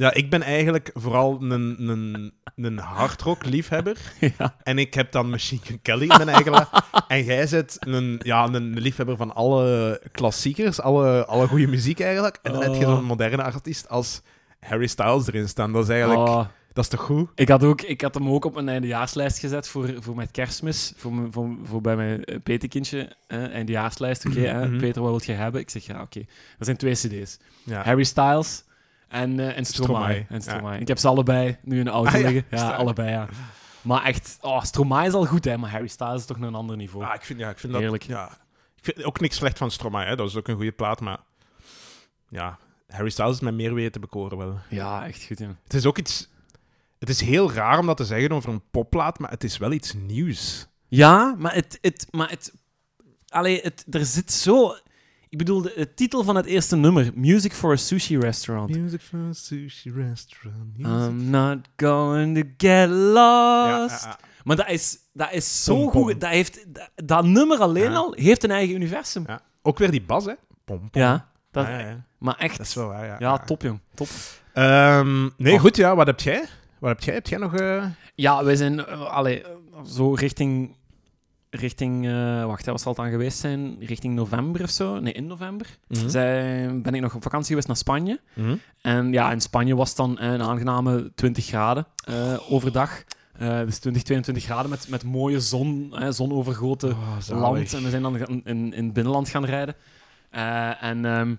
Ja, ik ben eigenlijk vooral een, een, een hardrock-liefhebber.
ja.
En ik heb dan Machine Gun Kelly in mijn eigen... la- en jij bent een, ja, een liefhebber van alle klassiekers, alle, alle goede muziek eigenlijk. En dan heb je
Oh.
zo'n moderne artiest als Harry Styles erin staan. Dat is eigenlijk...
Oh,
Dat is toch goed?
ik, had ook, ik had hem ook op mijn eindejaarslijst gezet voor, voor mijn kerstmis. Voor, mijn- voor, voor bij mijn eh, Peterkindje. eh, eindejaarslijst, oké. hè.
Mhm.
Peter, wat wil je hebben? Ik zeg, ja, oké. Dat zijn twee cd's.
Ja.
Harry Styles en, eh en Stromae. En Stromae.
ja.
Ik heb ze allebei nu in de auto
Ah, ja,
liggen. Ja, allebei, ja. Maar echt, oh, Stromae is al goed, hè. Maar Harry Styles is toch nog een ander niveau.
Ah, ik vind, ja, ik vind dat... Ja, ik vind ook niks slecht van Stromae, hè. dat is ook een goede plaat, maar... Ja, Harry Styles is met meer weten te bekoren wel.
Ja, echt goed, ja.
Het is ook iets... Het is heel raar om dat te zeggen over een popplaat, maar het is wel iets nieuws.
Ja, maar het... het, maar het allee, het, er zit zo... Ik bedoel, de, de titel van het eerste nummer, Music for a Sushi Restaurant.
Music from a sushi restaurant.
I'm not going to get lost.
ja.
Maar dat is, dat is zo
Pom, pom.
goed. Dat, heeft, dat, dat nummer alleen al heeft een eigen universum.
Ook weer die bas, hè. Pom, pom. Ja,
maar echt...
Dat is wel waar, ja.
ja, top, jong. Top.
Ehm, nee,
Oh.
goed, ja. Wat heb jij? Wat heb jij? Heb jij nog... eh,
Ja, wij zijn uh, allee, zo richting... Richting... eh, wacht, wat zal het dan geweest zijn? Richting november of zo? Nee, in november.
mhm.
Zij, ben ik nog op vakantie geweest naar Spanje.
Mhm.
En ja, in Spanje was het dan eh, een aangename 20 graden eh, overdag. Dus 20, 22 graden met, met mooie zon, hè, zonovergoten
Oh,
land. En we zijn dan in, in, in het binnenland gaan rijden. En ehm,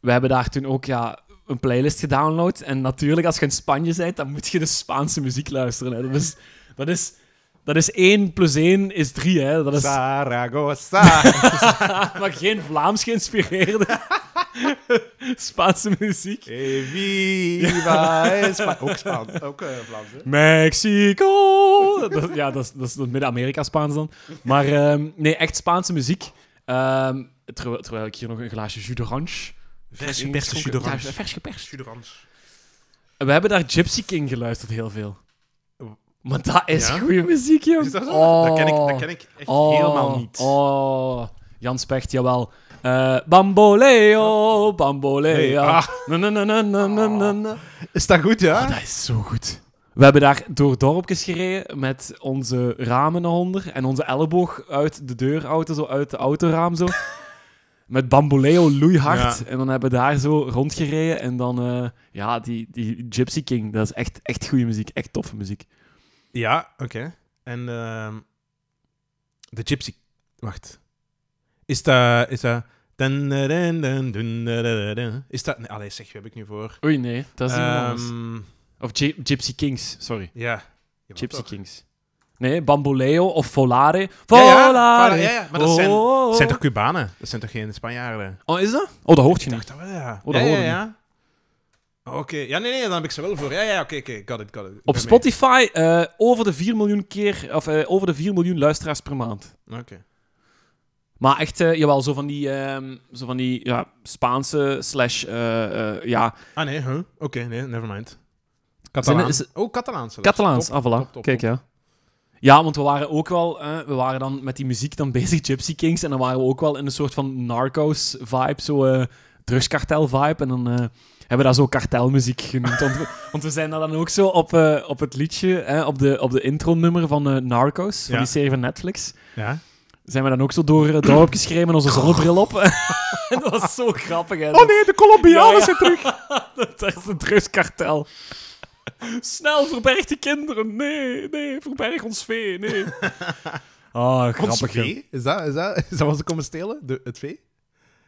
we hebben daar toen ook ja, een playlist gedownload. En natuurlijk, als je in Spanje bent, dan moet je de Spaanse muziek luisteren. Hè. Dat, is, dat, is, dat is 1 plus 1 is 3. Hè. Dat is,
Zaragoza.
maar geen Vlaams geïnspireerde Spaanse muziek.
Eh, Viva Espa- Ook Spaans. Ook eh, Vlaams, hè?
Mexico! Dat- ja, dat is, dat is Midden-Amerika-Spaans dan. Maar ehm, nee, echt Spaanse muziek. Ehm, terwijl, terwijl ik hier nog een glaasje jus d'orange...
Vers
heb
geperste jus d'orange.
Ja, vers geperst.
Jus d'orange.
We hebben daar Gypsy King geluisterd heel veel. Maar dat is
Ja?
goede muziek, joh.
Is dat zo?
Oh.
Dat, ken ik, dat ken ik echt
Oh,
helemaal niet.
Oh, Jan Specht, jawel. Eh bamboleo, bamboleo.
Ah.
Na, na, na, na, na, na, na, na.
Is dat goed, ja?
Oh, dat is zo goed. We hebben daar door dorpjes gereden met onze ramen eronder en onze elleboog uit de deurauto, zo uit de autoraam zo. Met bamboleo loeihard.
Ja.
En dan hebben we daar zo rondgereden. En dan, eh, ja, die, die Gypsy King, dat is echt, echt goede muziek. Echt toffe muziek.
Ja, oké. En ehm, de Gypsy... Wacht. Is dat... Is dat... Is dat... Nee, allee, zeg, wie heb ik nu voor?
Oei, nee, dat is iemand anders.
Ehm,
Of Gy- Gypsy Kings, sorry.
ja.
Gypsy
toch?
Kings. Nee, Bamboleo of Volare. Volare!
ja, ja, ja, maar dat zijn-
Oh.
Zijn toch Cubanen? Dat zijn toch geen Spanjaarden?
Oh, is dat? Oh, dat hoort je
Ik
niet.
dacht dat wel, ja.
Oh, dat
ja, ja. Oké, ja, nee, nee, dan heb ik ze wel voor. Ja, ja, oké, oké, got it, got it. Ik
Op Spotify eh, over de 4 miljoen keer, of eh, over de 4 miljoen luisteraars per maand.
mee. Oké.
Maar echt, eh, jawel, zo van die, ehm, zo van die ja, Spaanse slash, ja,
Ah nee, huh? oké, nee, never mind. Catalaans.
is
Oh, Catalaans. zelfs.
Catalaans.
Top,
Ah, voilà.
top, top,
Kijk, ja. Ja, want we waren ook wel, eh, we waren dan met die muziek dan bezig, Gypsy Kings, en dan waren we ook wel in een soort van Narcos-vibe, zo drugskartel-vibe, en dan eh, hebben we dat zo kartelmuziek genoemd. want, we, want we zijn daar dan ook zo op, eh, op het liedje, eh, op de, op de intro-nummer van eh, Narcos, van
Ja.
die serie van Netflix,
Ja.
zijn we dan ook zo door het dorp geschreven met onze zonnebril op. en dat was zo grappig, hè.
Oh nee, de Colombianen
Ja,
zijn terug.
Dat is een drugskartel. Snel, verberg de kinderen. Nee, nee, verberg ons vee. Nee. Ah,
Ons
grappig. hè.
vee? Is dat, is, dat, is dat wat ze komen stelen? De, het vee?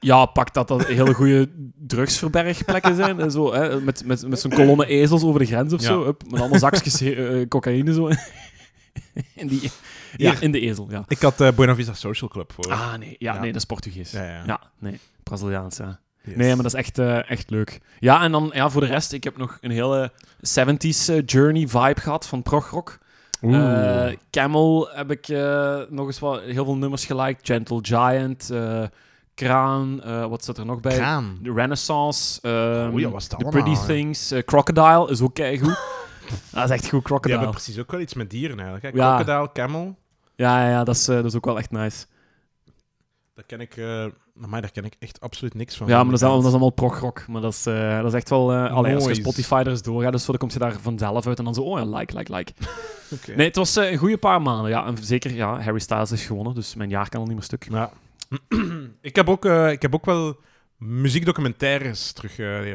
Ja, pak dat dat hele goede drugsverbergplekken zijn. En zo, hè, met met, met zo'n kolonne ezels over de grens of
Ja.
zo. Met allemaal zakjes eh, cocaïne zo. in, die, ja, in de ezel, ja.
Ik had eh Buena Vista Social Club voor.
Ah, nee. Ja,
Ja.
nee, dat is Portugees.
Ja, ja.
Ja, nee. Braziliaans, ja.
Yes.
Nee, maar dat is echt, eh, echt leuk. Ja, en dan ja, voor de rest, ik heb nog een hele 70s eh, journey vibe gehad van progrock. Camel heb ik nog eens wat, heel veel nummers geliked. Gentle Giant, Kraan, eh, wat zit er nog bij?
Kraan.
The Renaissance,
Oei, dat was
The Pretty. Things, eh, Crocodile is ook keigoed. dat is echt goed,
Die
Crocodile.
hebben precies ook wel iets met dieren eigenlijk. Hè?
Ja.
Crocodile, camel.
Ja, ja, ja dat, is, eh, dat is ook wel echt nice.
Daar ken ik, maar daar ken ik echt absoluut niks van.
Ja, maar dat is, allemaal, dat is allemaal progrock. Maar dat is, dat is echt wel... eh allee, als je. Spotify er eens doorgaat, dus dan komt je daar vanzelf uit en dan zo, oh ja, like, like, like.
Oké.
Nee, het was een goede paar maanden. Ja, en zeker, ja, Harry Styles is gewonnen, dus mijn jaar kan al niet meer stuk.
Ja. ik, heb ook, eh, ik heb ook wel muziekdocumentaires terug. eh,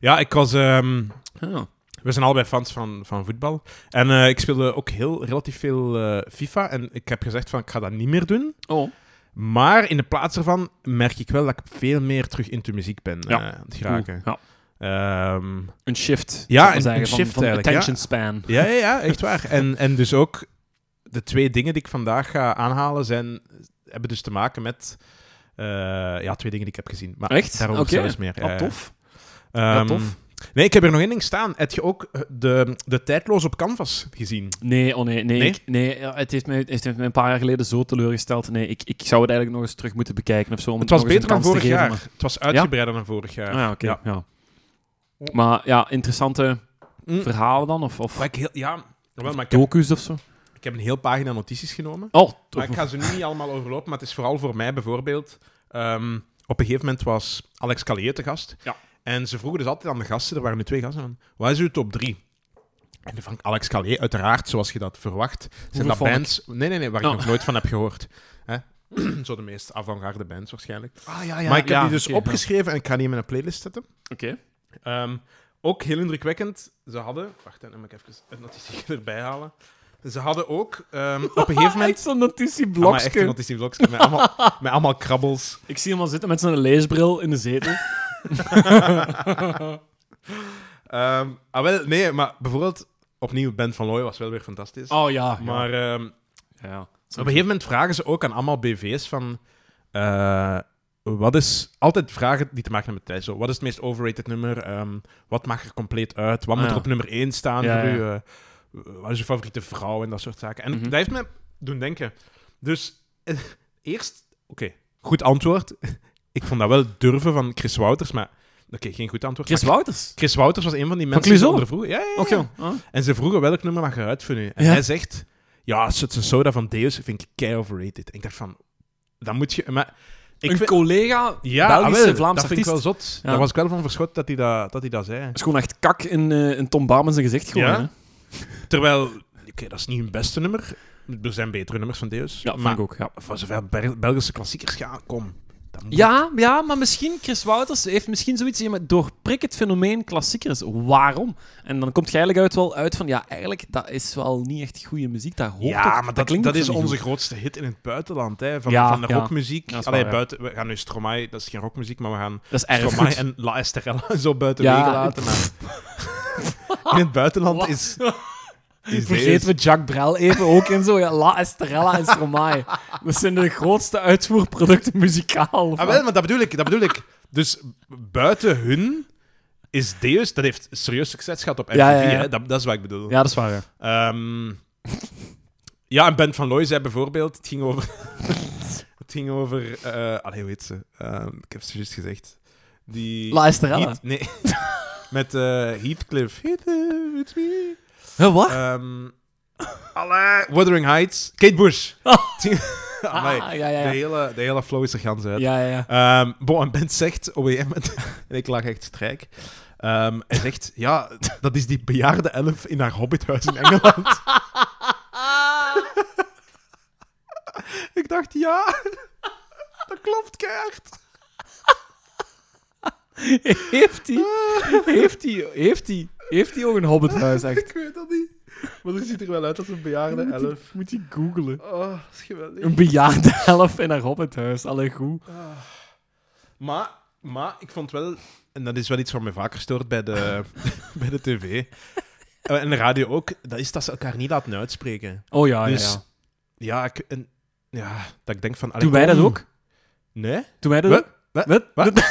ja, ik was. ehm,
Ah.
we zijn allebei fans van, van voetbal. En eh, ik speelde ook heel relatief veel FIFA. En ik heb gezegd van ik ga dat niet meer doen.
Oh.
Maar in de plaats ervan merk ik wel dat ik veel meer terug into muziek ben
Ja.
aan het geraken.
Ja.
Ehm,
Een shift,
Ja, een-
van,
shift
van
eigenlijk,
attention
ja.
span.
ja, ja, ja, echt waar. En, en dus ook de twee dingen die ik vandaag ga aanhalen zijn, hebben dus te maken met eh, ja, twee dingen die ik heb gezien. Maar
Echt?
daarover
Oké.
zelfs meer.
Ja,
ja.
tof.
Ehm,
Ja, tof.
Nee, ik heb er nog één ding staan. Heb je ook eh, de, de tijdloos op canvas gezien?
Nee, oh nee, nee.
Nee?
ik- nee ja, het, heeft mij, het heeft mij een paar jaar geleden zo teleurgesteld. Nee, ik, ik zou het eigenlijk nog eens terug moeten bekijken of zo. Om
Het was beter dan vorig jaar. Het was uitgebreider dan vorig jaar.
maar- Ah, ja, oké.
Ja.
ja. Maar ja, interessante
Mm.
verhalen dan? Of, of
Maar ik heel, ja, wel, maar ik heb,
docus of zo?
Ik heb een heel pagina notities genomen.
Oh,
Maar ik ga ze nu niet allemaal overlopen, maar het is vooral voor mij bijvoorbeeld... ehm, op een gegeven moment was Alex Callier te gast.
Ja.
En ze vroegen dus altijd aan de gasten, er waren nu twee gasten, van, wat is uw top drie? En van Alex Callier, uiteraard, zoals je dat verwacht, zijn dat
ik?
bands... Nee, nee, nee, waar ik
Oh.
nog nooit van heb gehoord. Hè? Zo de meest avant-garde bands waarschijnlijk.
Ah, ja, ja.
maar ik heb
ja,
die dus opgeschreven en ik ga die in mijn playlist zetten.
Oké.
Ehm, ook heel indrukwekkend, ze hadden... Wacht, dan moet ik even een notitie erbij halen. Ze hadden ook ehm, op een gegeven moment...
zo'n
maar echt
notitieblokje.
een notitieblokje met allemaal, met allemaal krabbels.
Ik zie hem al zitten met zijn leesbril in de zetel.
Ehm, ah, wel, nee, maar bijvoorbeeld... Opnieuw, Ben van Looy was wel weer fantastisch.
Oh ja.
maar ehm,
ja. ja.
op een gegeven moment vragen ze ook aan allemaal BV's van... eh, wat is... Altijd vragen die te maken hebben met tijd. Zo, wat is het meest overrated nummer? Ehm, wat mag er compleet uit? Wat
Ah,
moet er
ja.
op nummer 1 staan
Ja,
voor
ja.
u? eh, wat is je favoriete vrouw? En dat soort zaken. En
Mhm.
dat heeft me doen denken. Dus eh, eerst... Oké, goed antwoord. Ik vond dat wel durven van Chris Wouters, maar... Oké, geen goed antwoord.
Chris Wouters?
Chris Wouters was een van die
Van
mensen die
Clouseau?
onder vroegen. Ja, ja, ja.
Ah.
En ze vroegen welk nummer mag eruit voor u. En
Ja.
hij zegt, ja, Suts Soda van Deus vind ik kei overrated. En ik dacht van, dan moet je... Maar ik
een
vind-
collega,
ja,
Belgische,
ah, wel,
Vlaamse
dat vind ik wel zot.
Ja.
Daar was ik wel van verschot dat hij dat, dat, hij dat zei.
is gewoon echt kak in, eh, in Tom Barman zijn gezicht gewoon.
Ja?
hè?
Terwijl, oké, dat is niet hun beste nummer. Er zijn betere nummers van Deus.
Ja, vind
maar
ik ook. Ja.
voor zover Bel- Belgische klassiekers gaan, kom. dat
Ja, ja, maar misschien, Chris Wouters heeft misschien zoiets ja, maar doorprik het fenomeen klassiekers. Waarom? En dan komt je eigenlijk uit, wel uit van, ja, eigenlijk, dat is wel niet echt goede muziek. Dat hoort
Ja,
ook-
maar dat,
klinkt
dat is onze
goed.
grootste hit in het buitenland. Hè, van,
Ja,
van de
ja.
rockmuziek.
Dat
Allee, buiten, we gaan nu Stromae, dat is geen rockmuziek, maar we gaan
Dat is
Stromae
goed.
en La Esterella zo buiten
Ja.
wegen laten. Maar in het buitenland is... is
Vergeten we Jacques Brel even ook in zo. Ja, La Estrella en Stromae. Dat zijn de grootste uitvoerproducten muzikaal.
Ah, wel, maar dat bedoel ik, dat bedoel ik. Dus buiten hun is Deus, dat heeft serieus succes gehad op MTV,
Ja, ja, ja.
Hè? Dat, dat is wat ik bedoel.
Ja, dat is waar. Ja.
Ehm, ja, en Ben van Looy zei bijvoorbeeld, het ging over... Het ging over... eh allee, hoe heet ze? Ehm, ik heb ze juist gezegd. Die...
La Estrella.
Nee. Met eh Heathcliff.
Huh, wat?
Allee, Wuthering Heights. Kate Bush. Amai,
Ah, ja, ja,
De,
ja.
hele, de hele flow is er gans uit.
Ja, ja, ja.
Ehm bon, en Ben zegt, OEM, en ik lag echt strijk. Ehm, hij zegt, ja, dat is die bejaarde elf in haar hobbithuis in Engeland. ik dacht, ja, dat klopt keihard.
Heeft hij? Heeft hij? Heeft hij? Heeft hij ook een hobbithuis, echt?
Ik weet dat niet. Maar dat ziet er wel uit als een bejaarde
Moet
elf.
moet je googlen.
Oh.
Een bejaarde elf in haar hobbithuis. Allee, goed.
Ah. Maar, maar ik vond wel, en dat is wel iets wat me vaker stoort bij de, bij de tv eh, en de radio ook, dat is dat ze elkaar niet laten uitspreken.
Oh ja,
Dus-
ja, ja.
Ja, ik, en, ja dat ik denk van...
Doen wij dat ook?
Nee?
Doen wij dat?
Wat? Wat?
Wat?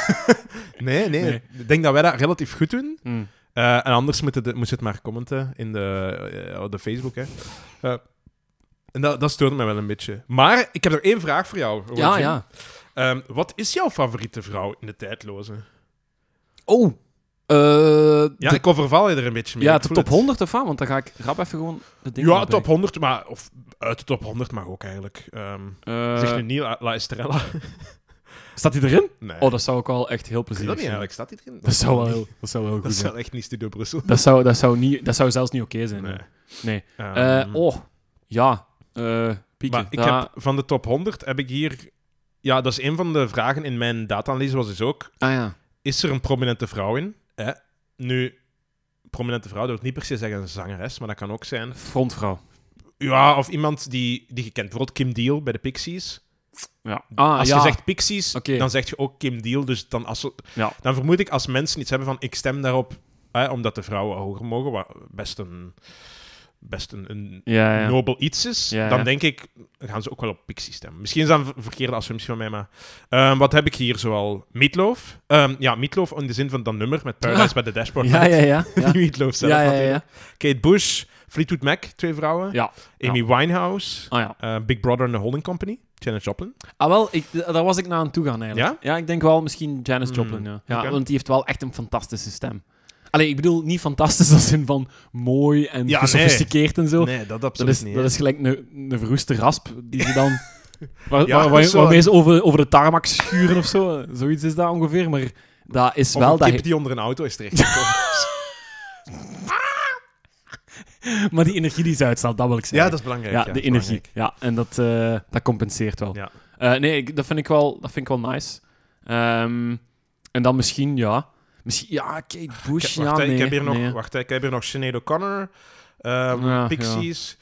Nee, nee,
Nee.
Ik denk dat wij dat relatief goed doen.
Hm.
Eh, en anders moet je het maar commenten in de, op de Facebook. Hè. Eh, en dat, dat stoort mij wel een beetje. Maar ik heb nog één vraag voor jou.
Ja,
Roger.
ja.
Ehm, wat is jouw favoriete vrouw in de tijdloze?
Oh.
Ja,
de,
ik overval je er een beetje mee.
ja, de top
het.
100 of wat? Want dan ga ik rap even gewoon de dingen
Ja, top 100, maar of uit de top 100 mag ook eigenlijk.
Eh,
zeg nu niet La, La Estrella.
Staat hij erin?
Nee.
Oh, dat zou ik wel echt heel plezierig
dat niet
vinden.
eigenlijk. Staat die erin?
Dat zou wel heel, dat zou wel heel
Dat
goed zijn.
wel echt niet Studio Brussel.
Dat zou, dat, zou niet, dat zou zelfs niet oké zijn.
Nee.
Nee.
Ehm,
Eh, oh, ja. eh Pieke.
maar ik heb, van de top 100 heb ik hier... Ja, dat is een van de vragen in mijn data-analyse was dus ook...
Ah ja.
Is er een prominente vrouw in? Hè? Nu, prominente vrouw, dat wil niet per se zeggen een zangeres, maar dat kan ook zijn...
Frontvrouw.
Ja, of iemand die, die je kent. Bijvoorbeeld Kim Deal bij de Pixies.
Ja. Ah,
als
ja.
je zegt Pixies, dan zeg je ook Kim Deal. Dus dan, als,
Ja.
dan vermoed ik als mensen iets hebben van ik stem daarop, hè, omdat de vrouwen hoger mogen, wat best een, best een, een
Ja, ja.
nobel iets is,
Ja,
dan
ja.
denk ik, dan gaan ze ook wel op Pixie stemmen. Misschien is dat een ver- verkeerde assumptie van mij, maar ehm, wat heb ik hier zoal? Meatloaf. Ehm, ja, Meatloaf in de zin van dat nummer met Paradise bij de Dashboard.
Ja, ja, ja. ja.
Meatloaf zelf
Ja, ja,
natuurlijk.
ja.
Kate Bush, Fleetwood Mac, twee vrouwen.
Ja.
Amy Winehouse,
Ah ja.
eh, Big Brother and the Holding Company, Janet Joplin.
Ah, wel, ik, daar was ik naar aan toe gaan eigenlijk.
Ja?
ik denk wel misschien Janis
Hmm,
Joplin, ja. ja. Want die heeft wel echt een fantastische stem. Allee, ik bedoel niet fantastisch als in van mooi en
Ja,
gesofisticeerd en zo.
Nee, dat
dat,
absoluut
is,
niet.
dat is gelijk een, een verroeste rasp die ze dan... waar,
Ja,
waar- waar-
zo.
waarmee ze over, over de tarmac schuren of zo. Zoiets is dat ongeveer, maar dat is
Of
wel...
een
Dat
die onder een auto is terechtgekomen.
maar die energie die ze uitstraalt, dat wil ik
ja,
zeggen.
dat is belangrijk.
Ja,
ja,
de energie.
belangrijk.
Ja, en dat, eh, dat compenseert wel.
Ja.
Eh, nee, ik- dat, vind ik wel, dat vind ik wel nice. Ehm, en dan misschien, ja... Misschien, ja, Kate Bush,
wacht,
ja, nee.
ik heb hier nog, wacht, ik heb hier nog Sinead O'Connor,
Ja,
Pixies,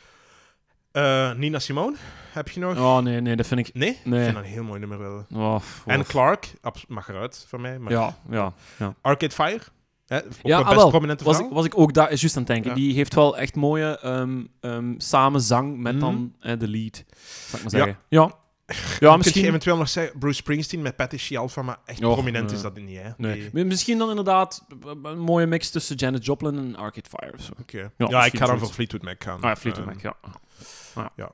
eh, Nina Simone. Heb je nog?
Oh, nee, nee, dat vind ik...
Nee?
Nee.
Ik vind dat een heel mooi nummer wel.
Oh,
En
oh.
Clark, mag eruit van mij. Maar
Ja, ja, ja.
Arcade Fire, hè,
Ja, ah, wel.
prominente
Was
vrouw.
ik, was ik ook daar is juist aan het denken.
Ja.
Die heeft wel echt mooie ehm ehm samenzang met
Mhm.
dan eh, de lead. Zal ik maar
Ja.
zeggen. Ja. Ja,
Kun je
misschien...
eventueel nog zeggen Bruce Springsteen met Patty Scialfa, maar echt prominent
nee.
is dat niet, hè?
Nee. Misschien dan inderdaad een mooie mix tussen Janet Joplin en Arcade Fire of zo.
Oké.
Ja,
Ja, ik ga dan voor Fleetwood Mac gaan.
Ah ja, Fleetwood
Ehm,
Mac, ja. Ah,
ja.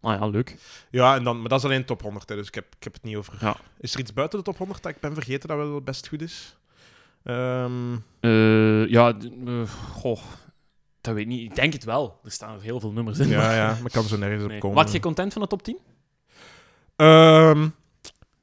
Ah ja, leuk.
Ja, en dan, maar dat is alleen top 100, hè, dus ik heb, ik heb het niet over.
Ja.
Is er iets buiten de top 100 dat ik ben vergeten dat wel best goed is? Ehm,
Eh, ja, eh, goh. Dat weet ik niet. Ik denk het wel. Er staan er heel veel nummers in.
ja,
maar-
ja, maar ik kan zo nergens
Nee.
op komen.
Wat je content van de top 10?
Ehm,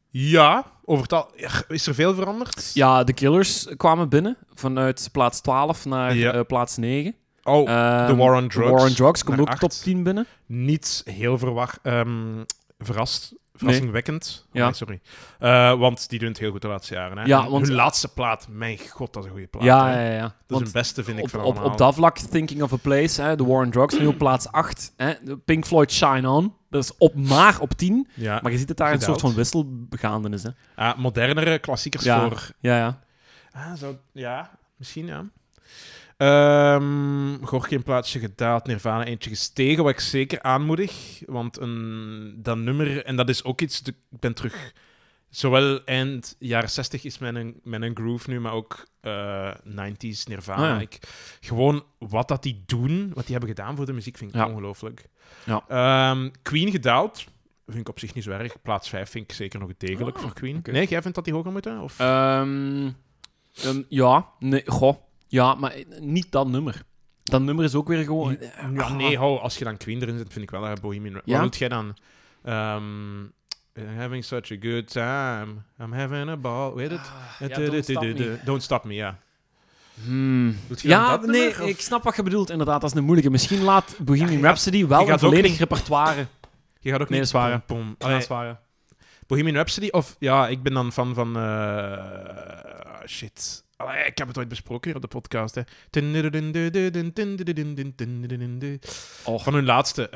ja, over het al- is er veel veranderd?
Ja, de Killers kwamen binnen vanuit plaats 12 naar
Ja.
eh, plaats 9.
Oh,
Ehm,
The War on Drugs
War on Drugs komt ook top
acht.
10 binnen.
niet heel verwar, ehm, verrast. Verrassingwekkend.
Ja.
Nee, sorry. Eh, want die doen het heel goed de laatste jaren. Hè.
Ja, want-
hun laatste plaat, mijn god, dat is een goede plaat.
ja,
hè.
ja, ja.
Dat is hun beste, vind ik,
op,
van
op,
allemaal.
op dat vlak, Thinking of a Place, hè, The War on Drugs, nu op plaats 8. Hè, Pink Floyd Shine On. Dat is op, maar op 10.
Ja.
Maar je ziet het daar een soort van wissel gaande is. Hè.
Ah, modernere klassiekers
Ja.
voor...
Ja, ja.
Ah, zo, ja, misschien ja. Ehm Gorky een plaatsje gedaald, Nirvana eentje gestegen, wat ik zeker aanmoedig. Want een, dat nummer, en dat is ook iets, ik ben terug... Zowel eind jaren 60 is mijn, mijn groove nu, maar ook eh 90s Nirvana.
Ah, ja.
ik, gewoon wat dat die doen, wat die hebben gedaan voor de muziek, vind ik
Ja.
ongelooflijk.
Ja.
Ehm, Queen gedaald. vind ik op zich niet zo erg. Plaats 5 vind ik zeker nog degelijk
Ah,
voor Queen. Nee, jij vindt dat die hoger moeten? Of?
Ehm, ja, nee, goh. Ja, maar eh, niet dat nummer. Dat nummer is ook weer gewoon...
ja,
ah.
nee, hou, als je dan Queen erin zet, vind ik wel dat Bohemian.
Ja?
Wat doet jij dan? Ehm, having such a good time. I'm having a ball. Weet het?
Ah, ja, Don't Stop Me.
Don't Stop Me, ja.
Hmm. Ja, nee,
nummer,
ik snap wat je bedoelt. Inderdaad, dat is een moeilijke. Misschien laat Bohemian
Ja,
Rhapsody wel een volledig
niet-
repertoire.
Je gaat ook
Nee,
niet...
dat
pom, pom.
Ja,
Allee. Bohemian Rhapsody of... Ja, ik ben dan fan van... eh, shit. Ik heb het ooit besproken hier op de podcast. Hè. Van hun laatste.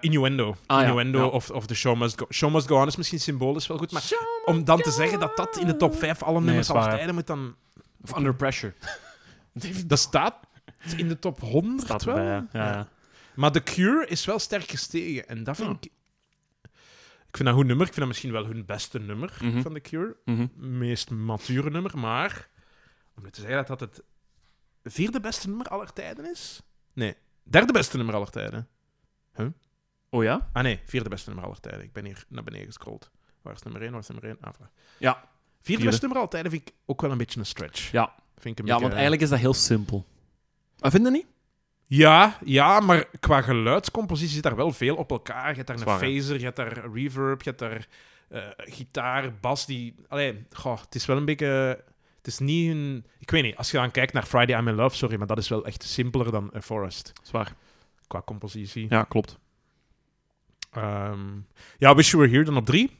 Innuendo. Innuendo of, of The Show Must Go. On is misschien symbolisch wel goed, maar om dan te zeggen dat dat in de top 5 alle
Nee,
nummers tijden moet dan...
Of Under Pressure.
Dat staat in de top 100
Staat
wel.
ja.
Maar The Cure is wel sterk gestegen. En dat vind ik... Ik vind dat een goed nummer. Ik vind dat misschien wel hun beste nummer van The Cure. Meest mature nummer. Maar om te zeggen dat dat het vierde beste nummer aller tijden is? Nee, derde beste nummer aller tijden.
Oh ja?
Ah nee, vierde beste nummer aller tijden. Ik ben hier naar beneden gescrolld. Waar is nummer 1? Waar is nummer 1? Ah.
Ja.
Vierde,
Vierde.
beste nummer aller tijden vind ik ook wel een beetje een stretch.
Ja.
Vind ik een
Ja,
beetje-
want eigenlijk is dat heel simpel. Maar vind je niet?
Ja, ja, maar qua geluidscompositie zit daar wel veel op elkaar. Je hebt daar een
Zwaar,
phaser, je hebt daar reverb, je hebt daar eh, gitaar, bas. Die... Allee, goh, het is wel een beetje... Het is niet een... Ik weet niet, als je dan kijkt naar Friday I'm in Love, sorry, maar dat is wel echt simpeler dan A Forest.
Zwaar.
Qua compositie.
Ja, klopt.
Ehm, ja, Wish You Were Here dan op drie.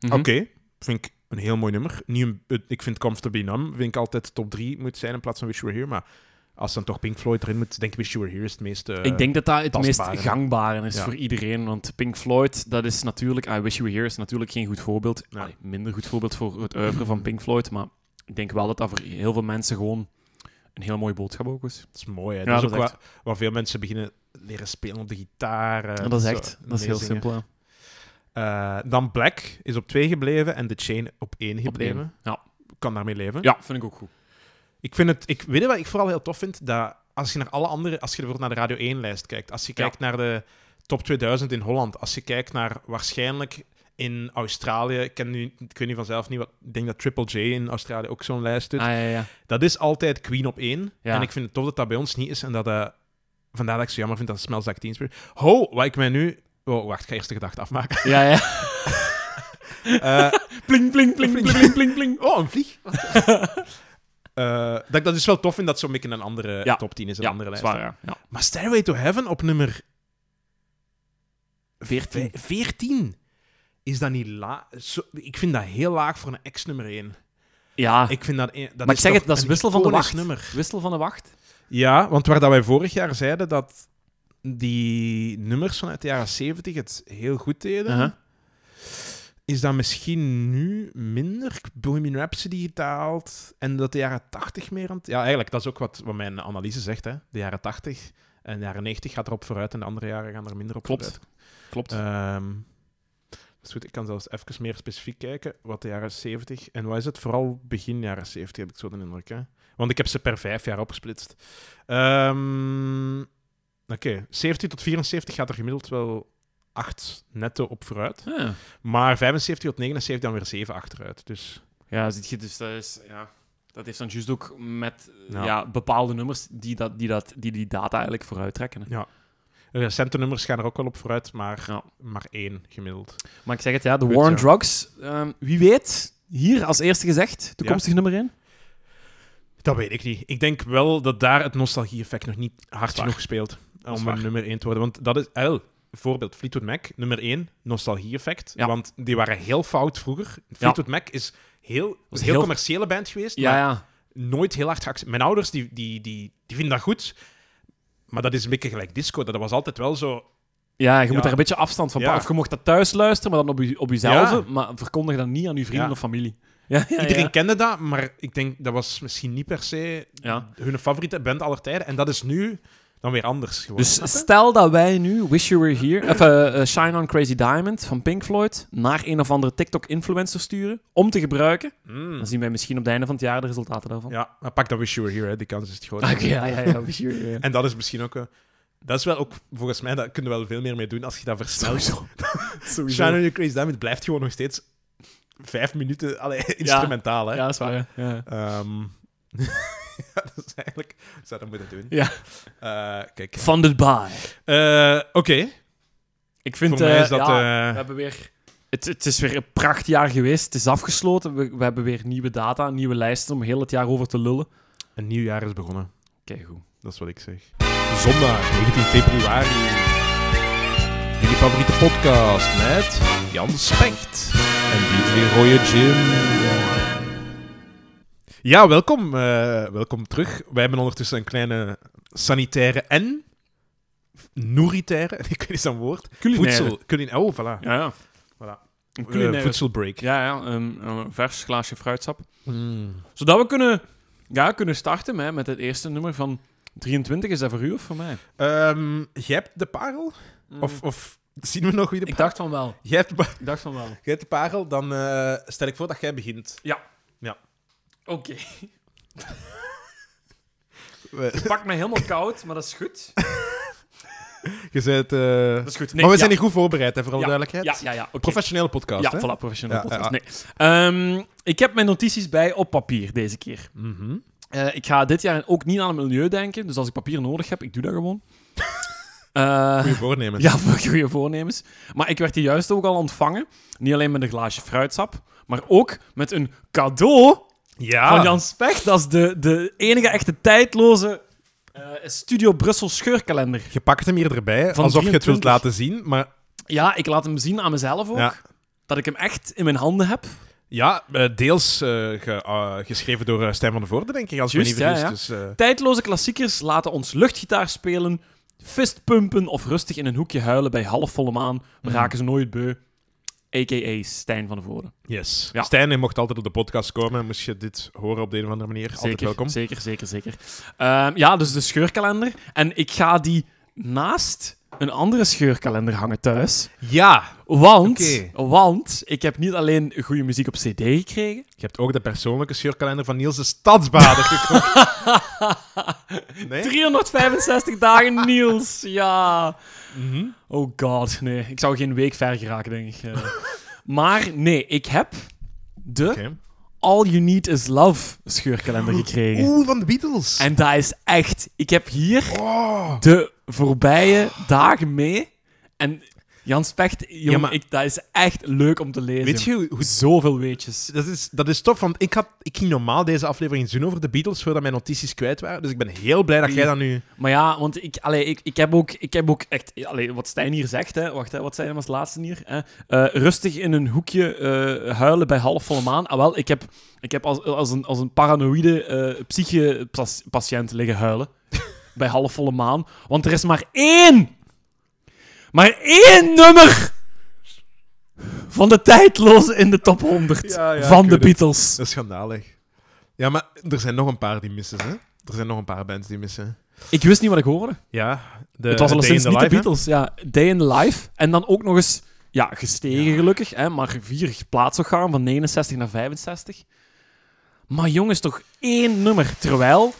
Mhm.
Oké, vind ik een heel mooi nummer. Niet een, ik vind Comfortably Numb vind ik altijd top 3 moet zijn in plaats van Wish You Were Here. Maar als dan toch Pink Floyd erin moet, denk ik Wish You Were Here is het meest... eh,
ik denk dat dat het meest gangbare is
Ja.
voor iedereen. Want Pink Floyd, dat is natuurlijk... I Wish You Were Here is natuurlijk geen goed voorbeeld.
Ja.
Allee, minder goed voorbeeld voor het oeuvre van Pink Floyd. Maar ik denk wel dat dat voor heel veel mensen gewoon een heel mooie boodschap ook is.
Dat is mooi, hè.
Ja,
dat is ook waar, waar veel mensen beginnen leren spelen op de gitaar. eh,
Ja, dat is
zo
echt... Dat is heel simpel, ja.
Eh, dan Black is op 2 gebleven en The Chain op 1
Op
gebleven.
één. Ja.
Kan daarmee leven.
ja, vind ik ook goed.
Ik vind het... Ik, weet je wat ik vooral heel tof vind? Dat als je naar alle andere... Als je bijvoorbeeld naar de Radio 1-lijst kijkt, als je
Ja.
kijkt naar de top 2000 in Holland, als je kijkt naar waarschijnlijk in Australië, ik, ken nu, ik weet niet vanzelf niet wat... Ik denk dat Triple J in Australië ook zo'n lijst doet.
Ah, ja, ja.
Dat is altijd Queen op 1.
Ja.
En ik vind het tof dat dat bij ons niet is. En dat, eh vandaar dat ik zo jammer vind dat Smells Like Teen Spirit... Ho, wat ik mij nu... Oh, wacht, ik ga eerst de gedachte afmaken.
Ja, ja.
Eh,
Pling, pling, pling, pling, pling, pling, pling.
oh, een vlieg. Eh, dat ik dat dus wel tof vind dat zo'n beetje een andere
Ja.
top 10 is, een
Ja,
andere lijst.
zwaar, ja. ja.
Maar Stairway to Heaven op nummer
14.
vij- 14 is dat niet laag. Ik vind dat heel laag voor een ex-nummer 1.
Ja,
Ik vind dat, dat
maar ik zeg het, dat is wissel van de wacht.
nummer.
Wissel van de wacht.
Ja, want waar dat wij vorig jaar zeiden dat die nummers vanuit de jaren 70 het heel goed deden, is dat misschien nu minder Bohemian Rhapsody gedaald en dat de jaren 80 meer aan het... Ja, eigenlijk, dat is ook wat, wat mijn analyse zegt. Hè. De jaren 80 en de jaren 90 gaat erop vooruit en de andere jaren gaan er minder op
Klopt.
vooruit.
Klopt.
Dat is goed, ik kan zelfs even meer specifiek kijken wat de jaren 70 en wat is het? Vooral begin jaren 70 heb ik zo de indruk. Hè? Want ik heb ze per vijf jaar opgesplitst. Ehm, Oké, 70 tot 74 gaat er gemiddeld wel 8 netto op vooruit.
Ja.
Maar 75 tot 79 dan weer 7 achteruit. Dus
Ja, ziet je, dus dat is... Ja, dat heeft dan juist ook met
Ja.
ja. bepaalde nummers die, dat, die, dat, die die data eigenlijk vooruit trekken. hè.
Recente nummers gaan er ook wel op vooruit, maar
Ja.
maar één gemiddeld.
Maar ik zeg het, ja, de
Goed,
War on. Drugs. ehm, wie weet, hier als eerste gezegd, toekomstig nummer 1.
Dat weet ik niet. Ik denk wel dat daar het nostalgie-effect nog niet hard genoeg speelt om een nummer 1 te worden. Want dat is, el, voorbeeld Fleetwood Mac, nummer 1, nostalgie-effect.
Ja.
Want die waren heel fout vroeger. Fleetwood Mac is heel,
Was
een heel,
heel-
commerciële band geweest,
Ja,
maar nooit heel hard geaccepteerd. Mijn ouders die, die, die, die vinden dat goed, maar dat is een beetje gelijk disco. Dat was altijd wel zo...
Ja, je
Ja.
moet daar een beetje afstand van pakken. Of je mocht dat thuis luisteren, maar dan op, je, op jezelf.
Ja.
Maar verkondig dat niet aan je vrienden
Ja.
of familie. Ja, ja,
Iedereen
ja.
kende dat, maar ik denk dat was misschien niet per se
Ja.
hun favoriete band aller tijden. En dat is nu dan weer anders geworden.
Dus stel dat wij nu Wish You Were Here, of eh, eh, Shine on Crazy Diamond van Pink Floyd, naar een of andere TikTok-influencer sturen om te gebruiken,
Mm.
dan zien wij misschien op het einde van het jaar de resultaten daarvan.
Ja, maar pak dat Wish You Were Here, hè. die kans is het groot.
Ja, ja, ja, Wish You Were Here.
En dat is misschien ook... eh, Dat is wel ook, volgens mij, daar kunnen we wel veel meer mee doen als je dat versnelt.
Sowieso. Sowieso.
Shine on Your Crazy Diamond blijft gewoon nog steeds vijf minuten allee, instrumentaal, hè.
Ja, dat is waar. Ja.
Ehm, ja, dat is eigenlijk... Zou dat moeten doen.
Ja.
Eh, kijk.
Funded by.
Eh, Oké.
Ik vind...
Voor mij
eh,
is dat...
ja,
eh,
we hebben weer... Het, het is weer een prachtjaar geweest. Het is afgesloten. We, we hebben weer nieuwe data, nieuwe lijsten om heel het jaar over te lullen.
een nieuw jaar is begonnen.
Kijk goed.
Dat is wat ik zeg. Zondag, 19 februari. Jullie favoriete podcast met Jan Specht en DJ Roye Jim. Ja, welkom. eh, welkom terug. Wij hebben ondertussen een kleine sanitaire en nouritaire, ik weet niet zo'n woord.
Culinaire.
Voedsel. Culin oh, voilà.
Ja, ja.
Voilà.
Een
Eh,
culinaire...
voedselbreak.
ja, ja. Een, een vers glaasje fruitsap.
Mm.
Zodat we kunnen, ja, kunnen starten hè, met het eerste nummer van 23. Is dat voor u of voor mij?
Ehm, jij hebt de parel? Of, of zien we nog wie de
Mm. Ik
parel...
dacht van wel.
Jij hebt, de
Ik dacht van wel.
jij hebt de parel, dan eh, stel ik voor dat jij begint.
Oké. Het pakt me helemaal koud, maar dat is goed.
Je bent, eh,
Dat is goed. Nee,
maar we
ja.
zijn niet goed voorbereid, hè, voor alle
Ja,
duidelijkheid.
Ja, ja, ja. oké.
Professionele podcast,
Ja,
hè?
voilà, professioneel
Ja,
podcast.
ja.
Nee. Ehm, ik heb mijn notities bij op papier deze keer.
Mhm.
Eh, ik ga dit jaar ook niet aan het milieu denken, dus als ik papier nodig heb, ik doe dat gewoon. Eh,
Goeie voornemens.
ja, voor goede voornemens. Maar ik werd die juist ook al ontvangen. Niet alleen met een glaasje fruitsap, maar ook met een cadeau
Ja.
van Jan Specht. Dat is de, de enige echte tijdloze eh, Studio Brussel scheurkalender.
Je pakt hem hier erbij,
Van
alsof je het wilt
23.
laten zien. Maar
Ja, ik laat hem zien aan mezelf ook.
Ja.
Dat ik hem echt in mijn handen heb.
ja, eh, deels eh, ge- eh, geschreven door eh, Stijn van de Voorde, denk ik, als ik me niet
Juist, ja,
vergis. Dus, eh,
Tijdloze klassiekers laten ons luchtgitaar spelen, fistpumpen of rustig in een hoekje huilen bij halfvolle maan. We raken ze nooit beu. A.k.a. Stijn van de Voorde.
yes.
Ja.
Stijn, je mocht altijd op de podcast komen. Moest je dit horen op de een of andere manier, altijd
Zeker,
welkom.
zeker, zeker, zeker. Ehm, ja, dus de scheurkalender. En ik ga die naast een andere scheurkalender hangen thuis.
Ja,
Want, want ik heb niet alleen goede muziek op cd gekregen.
je hebt ook de persoonlijke scheurkalender van Niels de Stadsbader gekocht. Nee?
365 dagen Niels, ja.
Mhm.
Oh god, nee. Ik zou geen week ver geraken, denk ik. Eh, maar nee, ik heb de. All You Need Is Love scheurkalender gekregen.
Oeh, van de Beatles.
En dat is echt... Ik heb hier
Oh.
de voorbije dagen mee. En Jan Specht, jongen,
Ja, maar-
ik, dat is echt leuk om te lezen.
Weet je hoe,
Zoveel weetjes.
Dat is, dat is tof, want ik, had, ik ging normaal deze aflevering doen over de Beatles voordat mijn notities kwijt waren. Dus ik ben heel blij dat jij dat nu...
Maar ja, want ik, allee, ik, ik, heb, ook, ik heb ook echt... Allee, wat Stijn hier zegt, hè. Wacht, hè, wat zei hij als laatste hier? Hè? Eh, rustig in een hoekje eh, huilen bij halfvolle maan. Ah, wel, ik heb, ik heb als, als, een, als een paranoïde eh psyche-patiënt liggen huilen. bij halfvolle maan. Want er is maar één... Maar één nummer... Van de tijdloze in de top 100
Ja, ja,
van de
het.
Beatles.
Dat is schandalig. Ja, maar er zijn nog een paar die missen, hè? Er zijn nog een paar bands die missen.
Ik wist niet wat ik hoorde.
Ja, de,
het was alleszins
in
niet de
hè?
Beatles. Ja, Day in the Life. En dan ook nog eens ja, gestegen, gelukkig. Hè, maar vier plaatsorgaan van 69 naar 65. Maar jongens, toch één nummer. Terwijl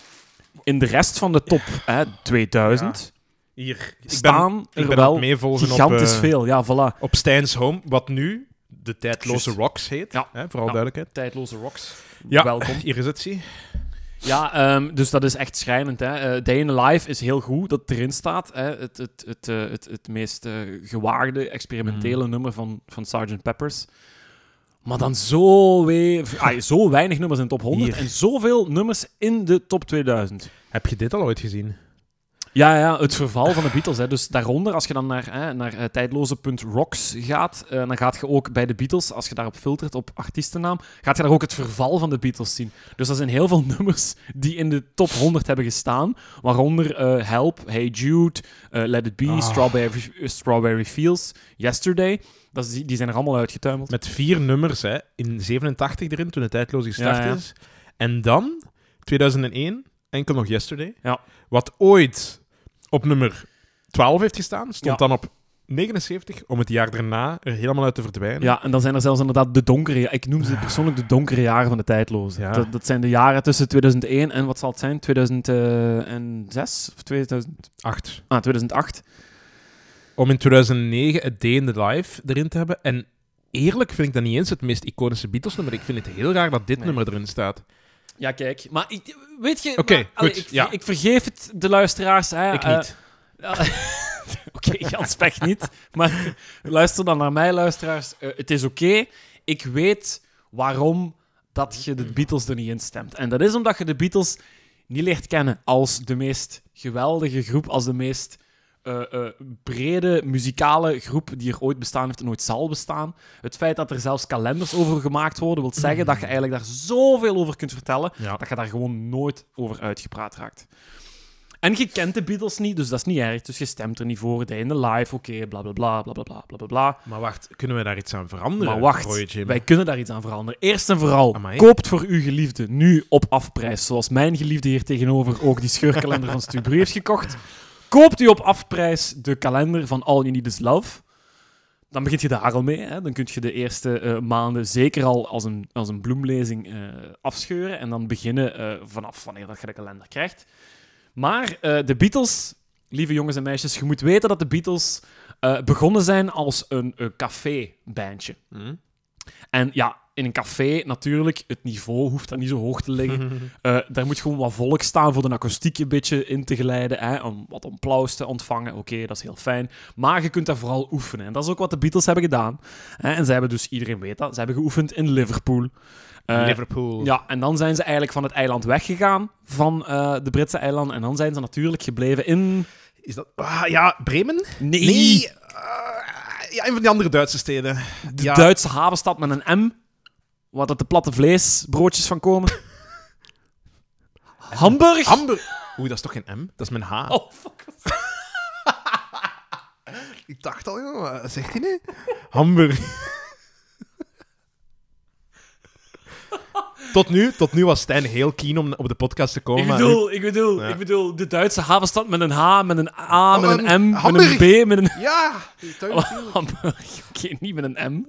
in de rest van de top hè, 2000
Hier, ik ben,
staan
ik
er
ben
wel
meevolgen
gigantisch
op, eh,
veel. Ja, voilà.
op Stijn's Home, wat nu de tijdloze. Rocks heet.
Ja.
Hè, vooral
Ja.
duidelijkheid.
Tijdloze rocks.
Ja,
Welkom.
hier is het, zie.
Ja, ehm, dus dat is echt schrijnend. Hè. Eh, Day in the Life is heel goed dat erin staat. Hè. Het, het, het, eh, het, het meest gewaagde, experimentele nummer van, van Sgt. Peppers. Maar dan zo, we- ah, zo weinig nummers in de top 100
Hier.
en zoveel nummers in de top 2000.
Heb je dit al ooit gezien?
Ja, ja, het verval van de Beatles. Hè. Dus daaronder, als je dan naar, hè, naar eh, tijdloze.rocks gaat, eh, dan gaat je ook bij de Beatles, als je daarop filtert op artiestennaam, gaat je daar ook het verval van de Beatles zien. Dus dat zijn heel veel nummers die in de top 100 hebben gestaan, waaronder eh, Help, Hey Jude, Let It Be,
Ah.
Strawberry, Strawberry Fields, Yesterday. Dat is, die, zijn er allemaal uitgetuimeld.
Met vier nummers, hè. In 87 erin, toen de tijdloze gestart
Ja, ja.
is. En dan, 2001, enkel nog Yesterday.
Ja.
Wat ooit op nummer 12 heeft gestaan, stond
Ja.
dan op 79, om het jaar daarna er helemaal uit te verdwijnen.
Ja, en dan zijn er zelfs inderdaad de donkere... Ik noem ze persoonlijk de donkere jaren van de tijdloze.
Ja.
Dat, dat zijn de jaren tussen 2001 en wat zal het zijn? 2006 of 2000,
8.
ah, 2008.
Om in 2009 het Day in the Life erin te hebben. En eerlijk vind ik dat niet eens het meest iconische Beatles-nummer. Ik vind het heel raar dat dit
Nee.
nummer erin staat.
Ja, kijk. Maar ik, weet je...
Oké, goed,
ik,
ja.
ik vergeef het de luisteraars. Hè,
Ik
eh,
niet.
Ja. oké, Jan Specht niet. Maar luister dan naar mij, luisteraars. Eh, het is oké. Ik weet waarom dat je de Beatles er niet in stemt. En dat is omdat je de Beatles niet leert kennen als de meest geweldige groep, als de meest uh, brede muzikale groep die er ooit bestaan heeft en nooit zal bestaan. Het feit dat er zelfs kalenders over gemaakt worden, wil zeggen dat je eigenlijk daar zoveel over kunt vertellen, dat je daar gewoon nooit over uitgepraat raakt. En je kent de Beatles niet, dus dat is niet erg. Dus je stemt er niet voor. de in de live, oké, okay, bla bla bla bla bla bla bla.
Maar wacht, kunnen wij daar iets aan veranderen?
Maar wacht, wij kunnen daar iets aan veranderen. Eerst en vooral, koopt voor uw geliefde nu op afprijs. Zoals mijn geliefde hier tegenover ook die scheurkalender van Stubru heeft gekocht. Koopt u op afprijs de kalender van All You Need Is Love. Dan begint je daar al mee. Hè? Dan kun je de eerste eh, maanden zeker al als een, als een bloemlezing eh, afscheuren. En dan beginnen eh, vanaf wanneer dat je de kalender krijgt. Maar de Beatles, lieve jongens en meisjes, je moet weten dat de Beatles begonnen zijn als een, een café-bandje.
Hm?
En ja, in een café natuurlijk, het niveau hoeft dan niet zo hoog te liggen. Eh, daar moet gewoon wat volk staan voor de akoestiek een beetje in te geleiden. Hè, om wat applaus te ontvangen. Oké, dat is heel fijn. Maar je kunt daar vooral oefenen. En dat is ook wat de Beatles hebben gedaan. Hè, en ze hebben dus, iedereen weet dat, ze hebben geoefend in Liverpool. Eh,
Liverpool.
ja, en dan zijn ze eigenlijk van het eiland weggegaan, van eh, de Britse eilanden. En dan zijn ze natuurlijk gebleven in...
Is dat... Ah, ja, Bremen?
Nee,
Nee. ah, ja, een van die andere Duitse steden.
de
ja.
Duitse havenstad met een M, waar dat de platte vleesbroodjes van komen. Hamburg?
Hamburg. Oeh, dat is toch geen M? Dat is mijn H.
oh, fuck.
Ik dacht al, joh, wat zegt hij nu? Hamburg. tot, nu, tot nu was Stijn heel keen om op de podcast te komen.
Ik
maar
bedoel, ik, bedoel,
Ja.
ik bedoel, de Duitse havenstad met een H, met een A, met
Oh,
een
een
M,
Hamburg.
met een B, met een...
Ja, tuurlijk.
Hamburg. Oké, niet met een M.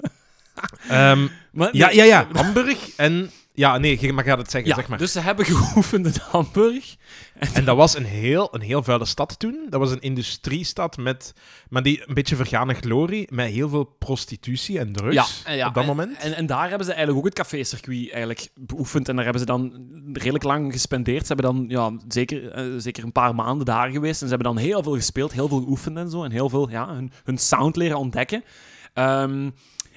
Maar,
ja,
nee,
ja, ja. Hamburg en... Ja, nee, maar ga het zeggen,
Ja,
zeg maar.
dus ze hebben geoefend in Hamburg.
En dat was een heel, een heel vuile stad toen. Dat was een industriestad met... Maar die een beetje vergane glorie, met heel veel prostitutie en drugs
Ja, ja,
op dat
en-
moment.
En, en daar hebben ze eigenlijk ook het café-circuit eigenlijk beoefend. En daar hebben ze dan redelijk lang gespendeerd. Ze hebben dan ja, zeker, eh, zeker een paar maanden daar geweest. En ze hebben dan heel veel gespeeld, heel veel geoefend en zo. En heel veel ja, hun, hun sound leren ontdekken. Ehm,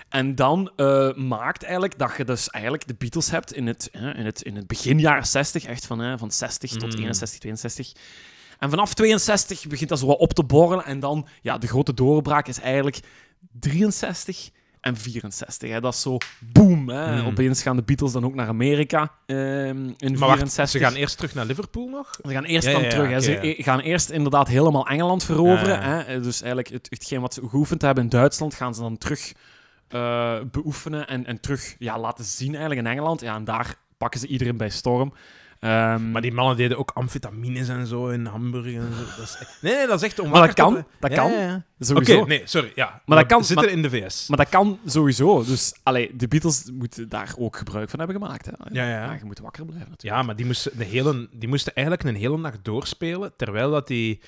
en dan eh, maakt eigenlijk dat je dus eigenlijk de Beatles hebt in het, eh, in het, in het begin jaren 60, echt van, van 60 tot
Mm.
61, 62. En vanaf 62 begint dat zo wat op te borrelen. En dan, ja, de grote doorbraak is eigenlijk 63 en 64. Hè. Dat is zo boom. Hè.
Mm.
Opeens gaan de Beatles dan ook naar Amerika ehm, in
Maar wacht,
64.
ze gaan eerst terug naar Liverpool nog?
Ze gaan eerst
Ja,
dan
ja, ja,
terug. hè. Ze gaan eerst inderdaad helemaal Engeland veroveren. Hè. Dus eigenlijk het, hetgeen wat ze geoefend hebben in Duitsland gaan ze dan terug eh, beoefenen en, en terug ja, laten zien eigenlijk in Engeland. Ja, en daar pakken ze iedereen bij storm. Ehm,
Maar die mannen deden ook amfetamines en zo in Hamburg en zo. Dat is echt- Nee, nee, dat is echt om
Maar dat kan, dat
Ja,
kan.
ja, ja. Oké,
sowieso.
nee, sorry. Ja.
Maar dat kan- maar-
in de VS.
Maar dat kan sowieso. Dus allee, de Beatles moeten daar ook gebruik van hebben gemaakt. Hè.
Ja, ja,
je moet wakker blijven natuurlijk.
Ja, maar die moesten, de hele, die moesten eigenlijk een hele nacht doorspelen, terwijl, dat die,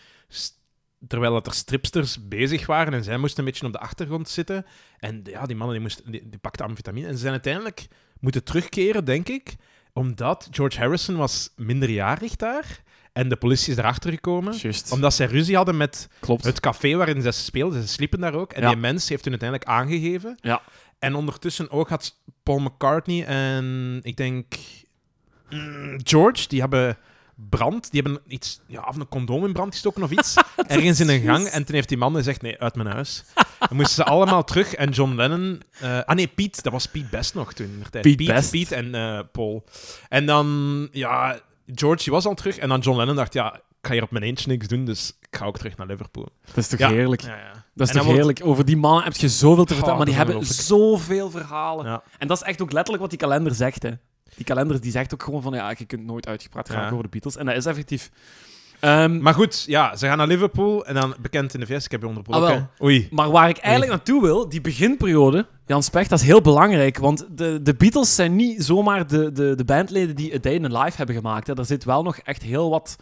terwijl dat er stripsters bezig waren en zij moesten een beetje op de achtergrond zitten. En ja, die mannen die moesten, die, die pakten amfetamine en ze zijn uiteindelijk moeten terugkeren, denk ik, omdat George Harrison was minderjarig daar en de politie is erachter gekomen. Omdat zij ruzie hadden met
Klopt.
het café waarin ze speelden. Ze sliepen daar ook. En
Ja.
die mens heeft hun uiteindelijk aangegeven.
Ja.
En ondertussen ook had Paul McCartney en ik denk mm, George, die hebben brand, die hebben iets, ja, of een condoom in brand gestoken of iets, ergens in een gang. En toen heeft die man gezegd, nee, uit mijn huis. Dan moesten ze allemaal terug en John Lennon... eh, ah nee, Piet, dat was Piet Best nog toen.
Piet
Piet,
Best.
Piet en eh, Paul. En dan, ja, George die was al terug en dan John Lennon dacht, ja, ik ga hier op mijn eentje niks doen, dus ik ga ook terug naar Liverpool.
Dat is toch
Ja.
heerlijk?
Ja, ja.
Dat is toch
wordt-
heerlijk? Over die mannen heb je zoveel te vertellen,
Goh,
maar die hebben zoveel verhalen. En dat is echt ook letterlijk wat die kalender zegt. Hè. Die kalender die zegt ook gewoon van, ja, je kunt nooit uitgepraat raken
Ja.
over de Beatles. En dat is effectief... Ehm,
Maar goed, ja, ze gaan naar Liverpool en dan bekend in de VS. Ik heb je onderbroken.
Ah.
Oei.
Maar waar ik eigenlijk naartoe wil, die beginperiode, Jan Specht, dat is heel belangrijk. Want de, de Beatles zijn niet zomaar de, de, de bandleden die A Day in Life hebben gemaakt. Hè. Er zit wel nog echt heel wat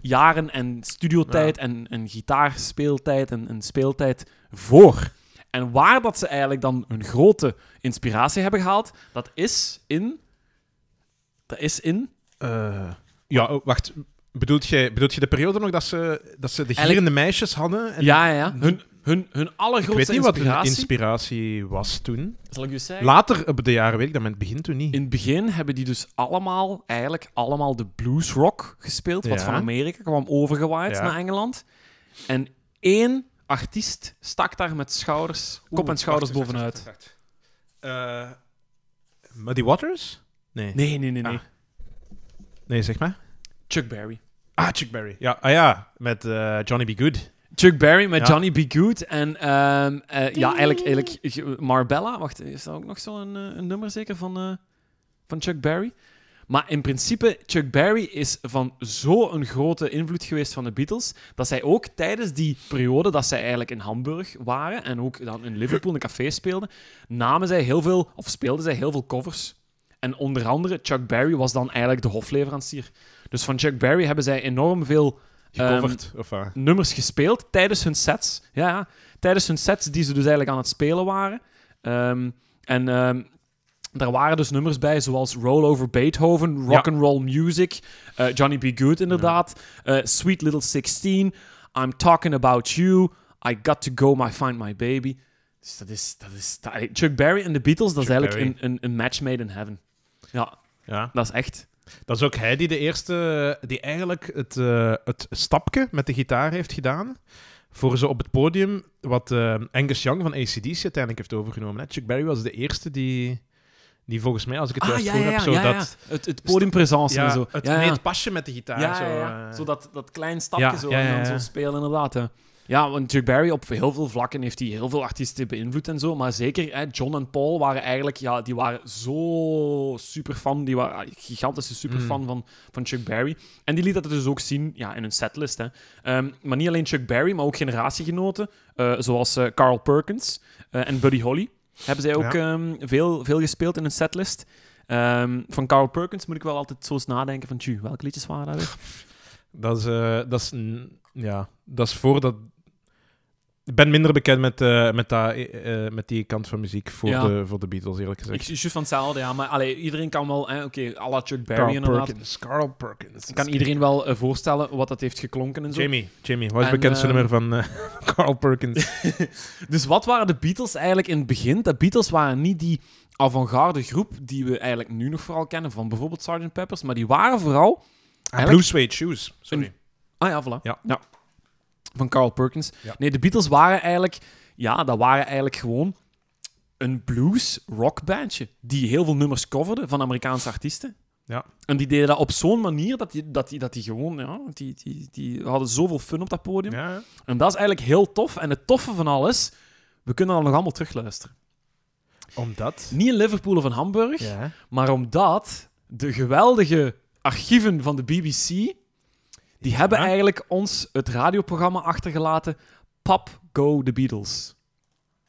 jaren en studiotijd en, en gitaarspeeltijd en, en speeltijd voor. En waar dat ze eigenlijk dan hun grote inspiratie hebben gehaald, dat is in... Dat is in...
Eh, ja, oh, wacht. Bedoelt je, bedoelt je de periode nog dat ze, dat ze de gierende meisjes hadden? En
Ja, ja, ja. Hun, hun, hun
ik
allergrootste
weet niet wat hun
inspiratie...
inspiratie was toen.
Zal ik u zeggen?
Later op de jaren weet ik dat, maar in het begin toen niet.
In het begin hebben die dus allemaal, eigenlijk allemaal de bluesrock gespeeld, wat
Ja.
van Amerika kwam overgewaaid
Ja.
naar Engeland. En één artiest stak daar met schouders, kop
Oeh,
en schouders
wacht,
bovenuit.
wacht, wacht. Eh, Muddy Waters? Nee.
Nee, nee, nee, nee.
Ah. Nee, zeg maar.
Chuck Berry.
Ah, Chuck Berry. Ja, ah, ja met eh, Johnny B. Good.
Chuck Berry met
Ja.
Johnny B. Good en ehm, eh, ja, eigenlijk, eigenlijk ge- Marbella. Wacht, is dat ook nog zo'n eh, een nummer zeker van, eh, van Chuck Berry? Maar in principe, Chuck Berry is van zo'n grote invloed geweest van de Beatles, dat zij ook tijdens die periode dat zij eigenlijk in Hamburg waren en ook dan in Liverpool een café speelden, namen zij heel veel, of speelden zij heel veel covers. En onder andere, Chuck Berry was dan eigenlijk de hofleverancier. Dus van Chuck Berry hebben zij enorm veel
Gecoverd. of wat?
nummers gespeeld tijdens hun sets. Ja, tijdens hun sets die ze dus eigenlijk aan het spelen waren. Ehm, en ehm, daar waren dus nummers bij, zoals Roll Over Beethoven, Rock
Ja.
and Roll Music, eh, Johnny B. Good inderdaad, eh, Sweet Little 16, I'm Talking About You, I Got To Go, My Find My Baby. Dus dat is, dat is dat- Chuck Berry en de Beatles, dat is eigenlijk een, een, een match made in heaven. Ja,
Ja.
dat is echt.
Dat is ook hij die de eerste, die eigenlijk het, eh, het stapje met de gitaar heeft gedaan. Voor ze op het podium, wat eh, Angus Young van ACDC uiteindelijk heeft overgenomen. Hè. Chuck Berry was de eerste die, die volgens mij, als ik het
Ah,
juist
ja,
voor
ja,
heb,
ja,
zo dat...
Het, het podiumpresence en zo.
het, nee, het pasje met de gitaar.
Ja,
zo, eh.
Zo dat, dat klein stapje zo, en dan zo spelen, inderdaad. Ja. Ja, want Chuck Berry op heel veel vlakken heeft hij heel veel artiesten beïnvloed en zo. Maar zeker, hè, John en Paul waren eigenlijk... Ja, die waren zo super fan. Die waren ah, gigantische super fan
Mm.
van, van Chuck Berry. En die liet dat dus ook zien ja, in hun setlist. Hè. Ehm, maar niet alleen Chuck Berry, maar ook generatiegenoten. eh, zoals eh, Carl Perkins eh, en Buddy Holly. Hebben zij ook ehm, veel, veel gespeeld in hun setlist. Ehm, van Carl Perkins moet ik wel altijd zo eens nadenken van... Tju, welke liedjes waren dat weer?
Dat is, eh, dat is, ja, dat is voor dat. Ik ben minder bekend met, eh, met, dat, eh, eh, met die kant van muziek voor,
Ja.
de, voor de Beatles, eerlijk
Ik
gezegd.
is juist van hetzelfde, ja. Maar allee, iedereen kan wel... Oké, à la Chuck Berry
Carl
inderdaad.
Perkins. Carl Perkins.
Ik kan iedereen wel voorstellen wat dat heeft geklonken en zo.
Jamie, Jamie, wat is het bekendste nummer van Carl Perkins?
Dus wat waren de Beatles eigenlijk in het begin? De Beatles waren niet die avant-garde groep die we eigenlijk nu nog vooral kennen van bijvoorbeeld Sgt. Peppers, maar die waren vooral...
Ah, Blue Suede Shoes. Sorry.
Ah ja, voilà.
Ja.
Van Carl Perkins.
Ja.
Nee, de Beatles waren eigenlijk... Ja, dat waren eigenlijk gewoon een blues rockbandje die heel veel nummers coverde van Amerikaanse artiesten.
Ja.
En die deden dat op zo'n manier dat die, dat die, dat die gewoon... Ja, die, die, die hadden zoveel fun op dat podium.
Ja.
En dat is eigenlijk heel tof. En het toffe van alles, we kunnen dat nog allemaal terugluisteren.
Omdat...
Niet in Liverpool of in Hamburg,
Ja.
maar omdat de geweldige archieven van de BBC, die hebben eigenlijk ons het radioprogramma achtergelaten Pop Go The Beatles.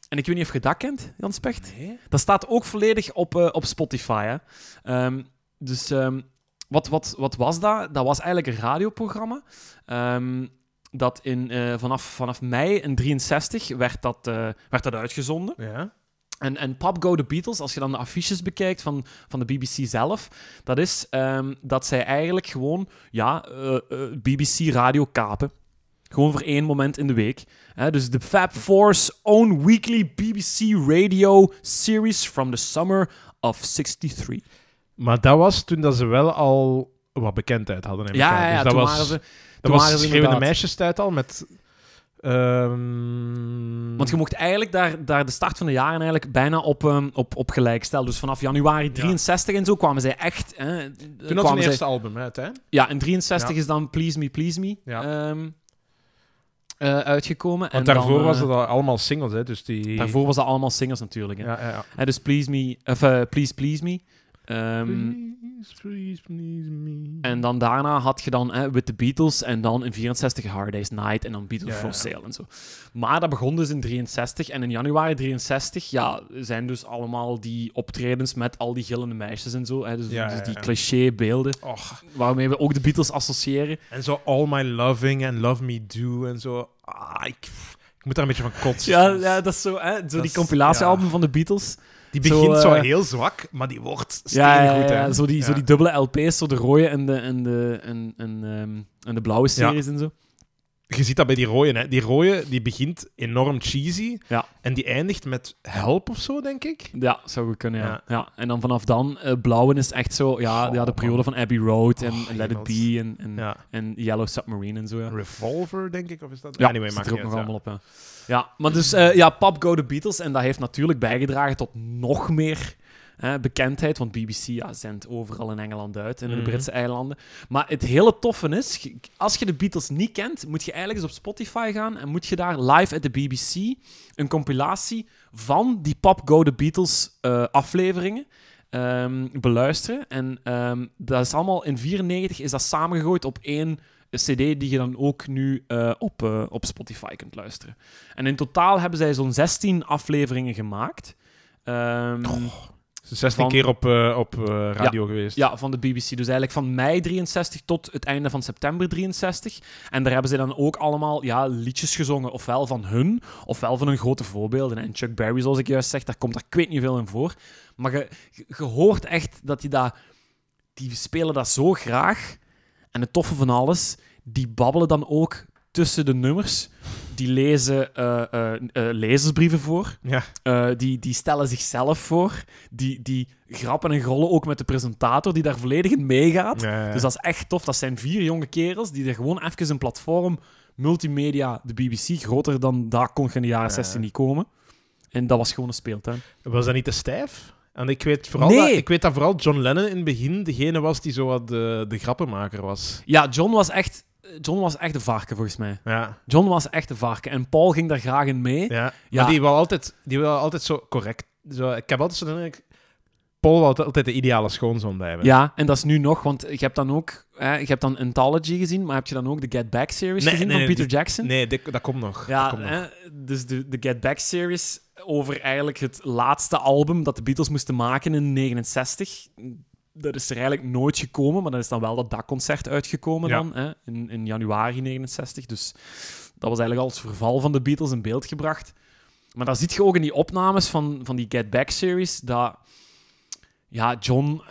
En ik weet niet of je dat kent, Jan Specht.
Nee.
Dat staat ook volledig op, eh, op Spotify. Hè. Ehm, dus ehm, wat, wat, wat was dat? Dat was eigenlijk een radioprogramma. ehm, dat in, eh, vanaf, vanaf mei in 63 werd dat, eh, werd dat uitgezonden.
Ja.
En, en Pop Go The Beatles, als je dan de affiches bekijkt van, van de BBC zelf, dat is ehm, dat zij eigenlijk gewoon ja, eh, eh, BBC radio kapen. Gewoon voor één moment in de week. Dus de Fab Four's own weekly BBC radio series from the summer of 63.
Maar dat was toen dat ze wel al wat bekendheid hadden. ik
Ja, ja, ja
Dus dat was,
waren ze...
dat was
waren ze
schreeuwende
inderdaad.
meisjestijd al met... ehm,
Want je mocht eigenlijk daar, daar de start van de jaren eigenlijk bijna op, ehm, op, op gelijk stellen. Dus vanaf januari 63 en zo kwamen zij echt... Hè,
toen
kwamen
ze hun
zij-
eerste album uit, hè?
Ja, in 63
Ja.
is dan Please Me, Please Me
Ja.
ehm, eh, uitgekomen.
Want
en
daarvoor
dan,
was
eh,
het al allemaal singles, hè? Dus die...
Daarvoor was dat allemaal singers natuurlijk. Hè.
Ja, ja, ja.
Hè, dus Please Me, of, eh, Please Please Me. Ehm,
Please, please, please me.
en dan daarna had je dan hè, With the Beatles en dan in 64 Hard Day's Night en dan Beatles for. Sale en zo. Maar dat begon dus in 63 en in januari 63 ja, zijn dus allemaal die optredens met al die gillende meisjes en zo. Hè, dus,
Ja,
dus
ja,
die
ja.
clichébeelden
Och,
waarmee we ook de Beatles associëren.
en zo All My Loving and Love Me Do en zo. Ah, ik, ik moet daar een beetje van kotsen.
Ja, ja dat is zo, hè, zo die compilatiealbum van de Beatles.
Die
Zo,
begint zo,
eh,
heel zwak, maar die wordt
Ja,
steengoed,
ja, zo, die, zo die dubbele LP's, zo de rode en de, en de, en, en, ehm, en de blauwe series en zo.
Je ziet dat bij die rode, hè. Die rode, die begint enorm cheesy.
Ja.
En die eindigt met help of zo, denk ik.
Ja, zou goed kunnen, ja.
Ja.
ja. En dan vanaf dan, eh blauwe is echt zo, ja,
Oh,
ja de periode van Abbey Road en
Oh,
Let It. Be en, en,
Ja.
en Yellow Submarine en zo, ja.
Revolver, denk ik, of is dat?
Ja,
anyway, maakt
er ook nog allemaal op, ja. Ja, maar dus, eh, ja, Pop Go The Beatles. En dat heeft natuurlijk bijgedragen tot nog meer bekendheid. Want BBC ja, zendt overal in Engeland uit en in de
Mhm.
Britse eilanden. Maar het hele toffe is, als je de Beatles niet kent, moet je eigenlijk eens op Spotify gaan en moet je daar live at the BBC een compilatie van die Pop Go The Beatles eh, afleveringen ehm, beluisteren. En ehm, dat is allemaal in 94 is dat samengegooid op één CD die je dan ook nu eh, op, eh, op Spotify kunt luisteren. En in totaal hebben zij zo'n 16 afleveringen gemaakt.
Is 16
Van-
keer op, eh, op eh, radio geweest.
ja, van de BBC. Dus eigenlijk van mei 63 tot het einde van september 63. En daar hebben ze dan ook allemaal ja, liedjes gezongen. Ofwel van hun, ofwel van hun grote voorbeelden. En Chuck Berry, zoals ik juist zeg, daar komt daar ik weet niet veel in voor. Maar je, je- je hoort echt dat die dat... Die spelen dat zo graag. En het toffe van alles, die babbelen dan ook tussen de nummers. Die lezen eh, lezersbrieven voor.
Ja.
Die, die stellen zichzelf voor. Die, die grappen en grollen ook met de presentator, die daar volledig in meegaat.
Ja, ja.
Dus dat is echt tof. Dat zijn vier jonge kerels die er gewoon even een platform, multimedia, de BBC, groter dan dat kon je in de jaren
Ja.
16 niet komen. En dat was gewoon een speeltuin.
Was dat niet te stijf? En ik weet, vooral
Nee.
dat, ik weet dat vooral John Lennon in het begin degene was die zo wat de, de grappenmaker was.
Ja, John was echt, John was echt een varken, volgens mij.
Ja,
John was echt een varken. En Paul ging daar graag in mee.
ja.
Ja.
Maar die wil altijd, die wil altijd zo correct. Zo, ik heb altijd zo de indruk, Paul wil altijd, de ideale schoonzoon blijven.
Ja, en dat is nu nog, want je hebt dan ook, hè, je hebt dan Anthology gezien, maar heb je dan ook de Get Back series
Nee,
gezien
nee,
van
nee,
Peter Jackson?
Nee, dit- dat komt nog.
Ja,
dat komt nog.
hè, dus de, de Get Back series over eigenlijk het laatste album dat de Beatles moesten maken in 69. Dat is er eigenlijk nooit gekomen, maar dan is dan wel dat dakconcert uitgekomen
Ja.
dan, hè, in, in januari 69. Dus dat was eigenlijk al het verval van de Beatles in beeld gebracht. Maar dan zie je ook in die opnames van, van die Get Back series dat... Ja, John...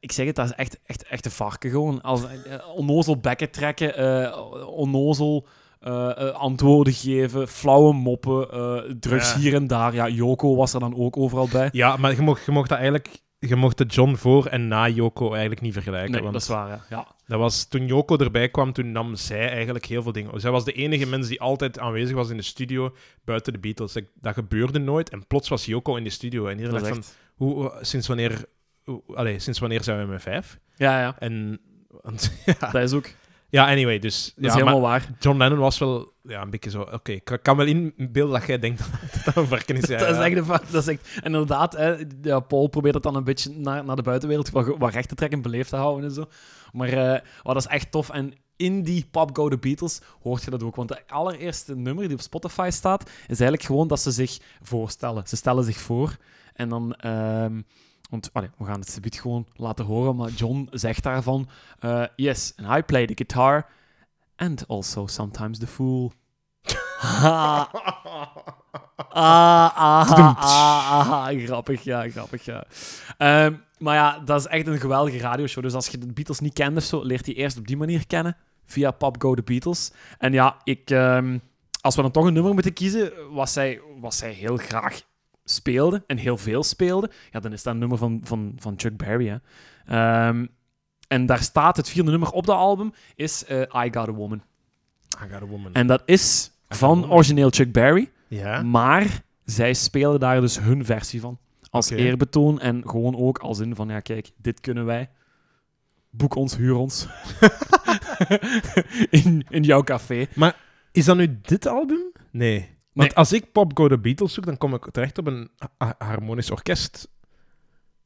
Ik zeg het, dat is echt, echt, echt een varken gewoon. Als, eh, onnozel bekken trekken, eh, onnozel eh, antwoorden geven, flauwe moppen, eh, drugs
Ja.
hier en daar. Ja, Joko was er dan ook overal bij.
Ja, maar je mocht, je mocht dat eigenlijk... Je mocht de John voor en na Yoko eigenlijk niet vergelijken.
Nee,
want
dat is waar, hè. ja.
dat was, toen Yoko erbij kwam, toen nam zij eigenlijk heel veel dingen. Zij was de enige mens die altijd aanwezig was in de studio, buiten de Beatles. Dat- Dat gebeurde nooit. En plots was Yoko in de studio. En iedereen dacht van, hoe, sinds wanneer... hoe- allee, sinds wanneer zijn we met vijf?
Ja, ja.
En... want- ja.
Dat is ook.
Ja, anyway, dus...
Dat
ja,
is helemaal waar.
John Lennon was wel ja, een beetje zo... Oké, ik kan wel inbeelden dat jij denkt dat dat een varken is. Ja,
dat, is echt een dat is echt... En inderdaad, hè, ja, Paul probeert het dan een beetje naar, naar de buitenwereld wat, wat recht te trekken, beleefd te houden en zo. Maar eh, wat dat is echt tof. En in die Pop Go The Beatles hoort je dat ook. Want de allereerste nummer die op Spotify staat, is eigenlijk gewoon dat ze zich voorstellen. Ze stellen zich voor en dan... ehm, want allee, we gaan het subiet gewoon laten horen, maar John zegt daarvan... eh, yes, and I play the guitar and also sometimes the fool. Ah, ah, ah, ah, ah, grappig, ja, grappig, ja. Ehm, maar ja, dat is echt een geweldige radioshow. Dus als je de Beatles niet kent of zo, leert je eerst op die manier kennen, via Pop Go The Beatles. En ja, ik, ehm, als we dan toch een nummer moeten kiezen, wat zij, wat zij heel graag speelde, en heel veel speelde, ja, dan is dat een nummer van, van, van Chuck Berry, hè. Ehm, en daar staat het vierde nummer op dat album, is eh, I Got A Woman.
I got a woman.
En dat is van origineel Chuck Berry.
ja?
Maar zij spelen daar dus hun versie van. Als eerbetoon en gewoon ook als in van, ja kijk, dit kunnen wij. Boek ons, huur ons. in, in jouw café.
Is dat nu dit album? Nee. Want
Nee.
als ik Pop Go The Beatles zoek, dan kom ik terecht op een ha- harmonisch orkest.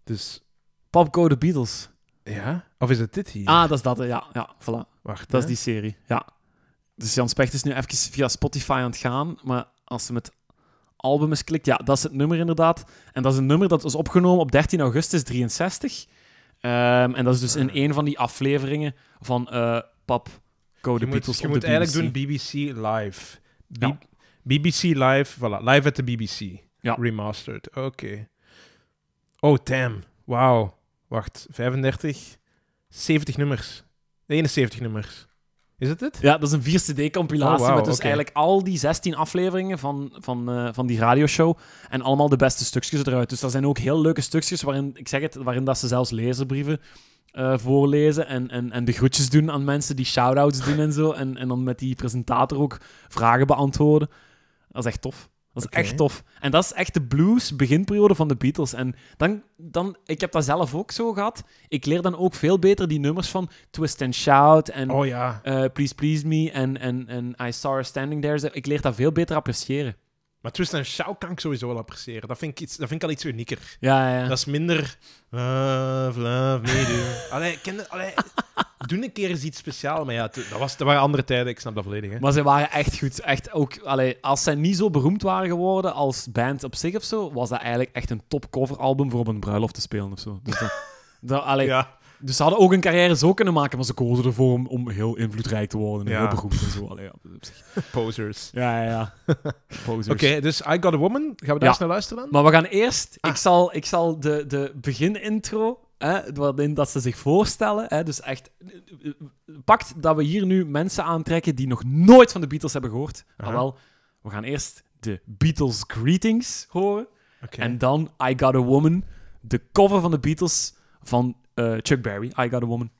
Dus
Pop Go The Beatles.
Ja? Of is het dit hier?
Ah, dat is dat. Ja, ja voilà.
Wacht,
Dat is die serie. Ja. Dus Jan Specht is nu even via Spotify aan het gaan. Maar als ze met album eens klikt, ja, dat is het nummer inderdaad. En dat is een nummer dat is opgenomen op 13 augustus 63. Ehm, en dat is dus in een van die afleveringen van Pop Go The
Je moet,
Beatles
je moet eigenlijk doen BBC Live.
Ja.
BBC Live, voilà. Live at the BBC.
Ja.
Remastered, oké. Oh, damn. Wauw. Wacht, 35, 70 nummers. 71 nummers. Is het dit?
Ja, dat is een 4-cd-compilatie
Oh, wauw,
met dus eigenlijk al die 16 afleveringen van, van, eh, van die radioshow en allemaal de beste stukjes eruit. Dus dat zijn ook heel leuke stukjes waarin, ik zeg het, waarin dat ze zelfs leserbrieven eh, voorlezen en, en, en de groetjes doen aan mensen die shout-outs doen en zo. En, en dan met die presentator ook vragen beantwoorden. Dat is echt tof. Dat is echt tof. En dat is echt de blues beginperiode van de Beatles. En dan, dan, ik heb dat zelf ook zo gehad. Ik leer dan ook veel beter die nummers van Twist and Shout en
Oh ja.
eh, Please Please Me en, en, en I Saw Her Standing There. Ik leer dat veel beter appreciëren.
Maar Twist and Shout kan ik sowieso wel appreciëren. Dat vind ik, iets, dat vind ik al iets unieker.
Ja, ja, ja.
Dat is minder... Love, love me do. Allee, ken allee, doe een keer eens iets speciaals. Maar ja, dat, was, dat waren andere tijden. Ik snap dat volledig. Hè.
Maar ze waren echt goed. Echt ook, allee, als zij niet zo beroemd waren geworden als band op zich of zo, was dat eigenlijk echt een top coveralbum voor op een bruiloft te spelen of zo. Dus, dat, dat, allee,
Ja.
Dus ze hadden ook een carrière zo kunnen maken, maar ze kozen ervoor om, om heel invloedrijk te worden en
Ja.
heel beroemd en zo. Allee, ja.
Posers.
ja, ja, ja. Posers.
Oké, dus I Got a Woman. Gaan we daar
Ja.
eens naar luisteren dan?
Maar we gaan eerst...
Ah.
Ik zal, ik zal de, de beginintro, hè, waarin dat ze zich voorstellen, hè, dus echt... Pakt dat we hier nu mensen aantrekken die nog nooit van de Beatles hebben gehoord. Ah, wel, we gaan eerst de Beatles Greetings horen.
Oké.
En dan I Got a Woman, de cover van de Beatles van eh, Chuck Berry. I Got a Woman.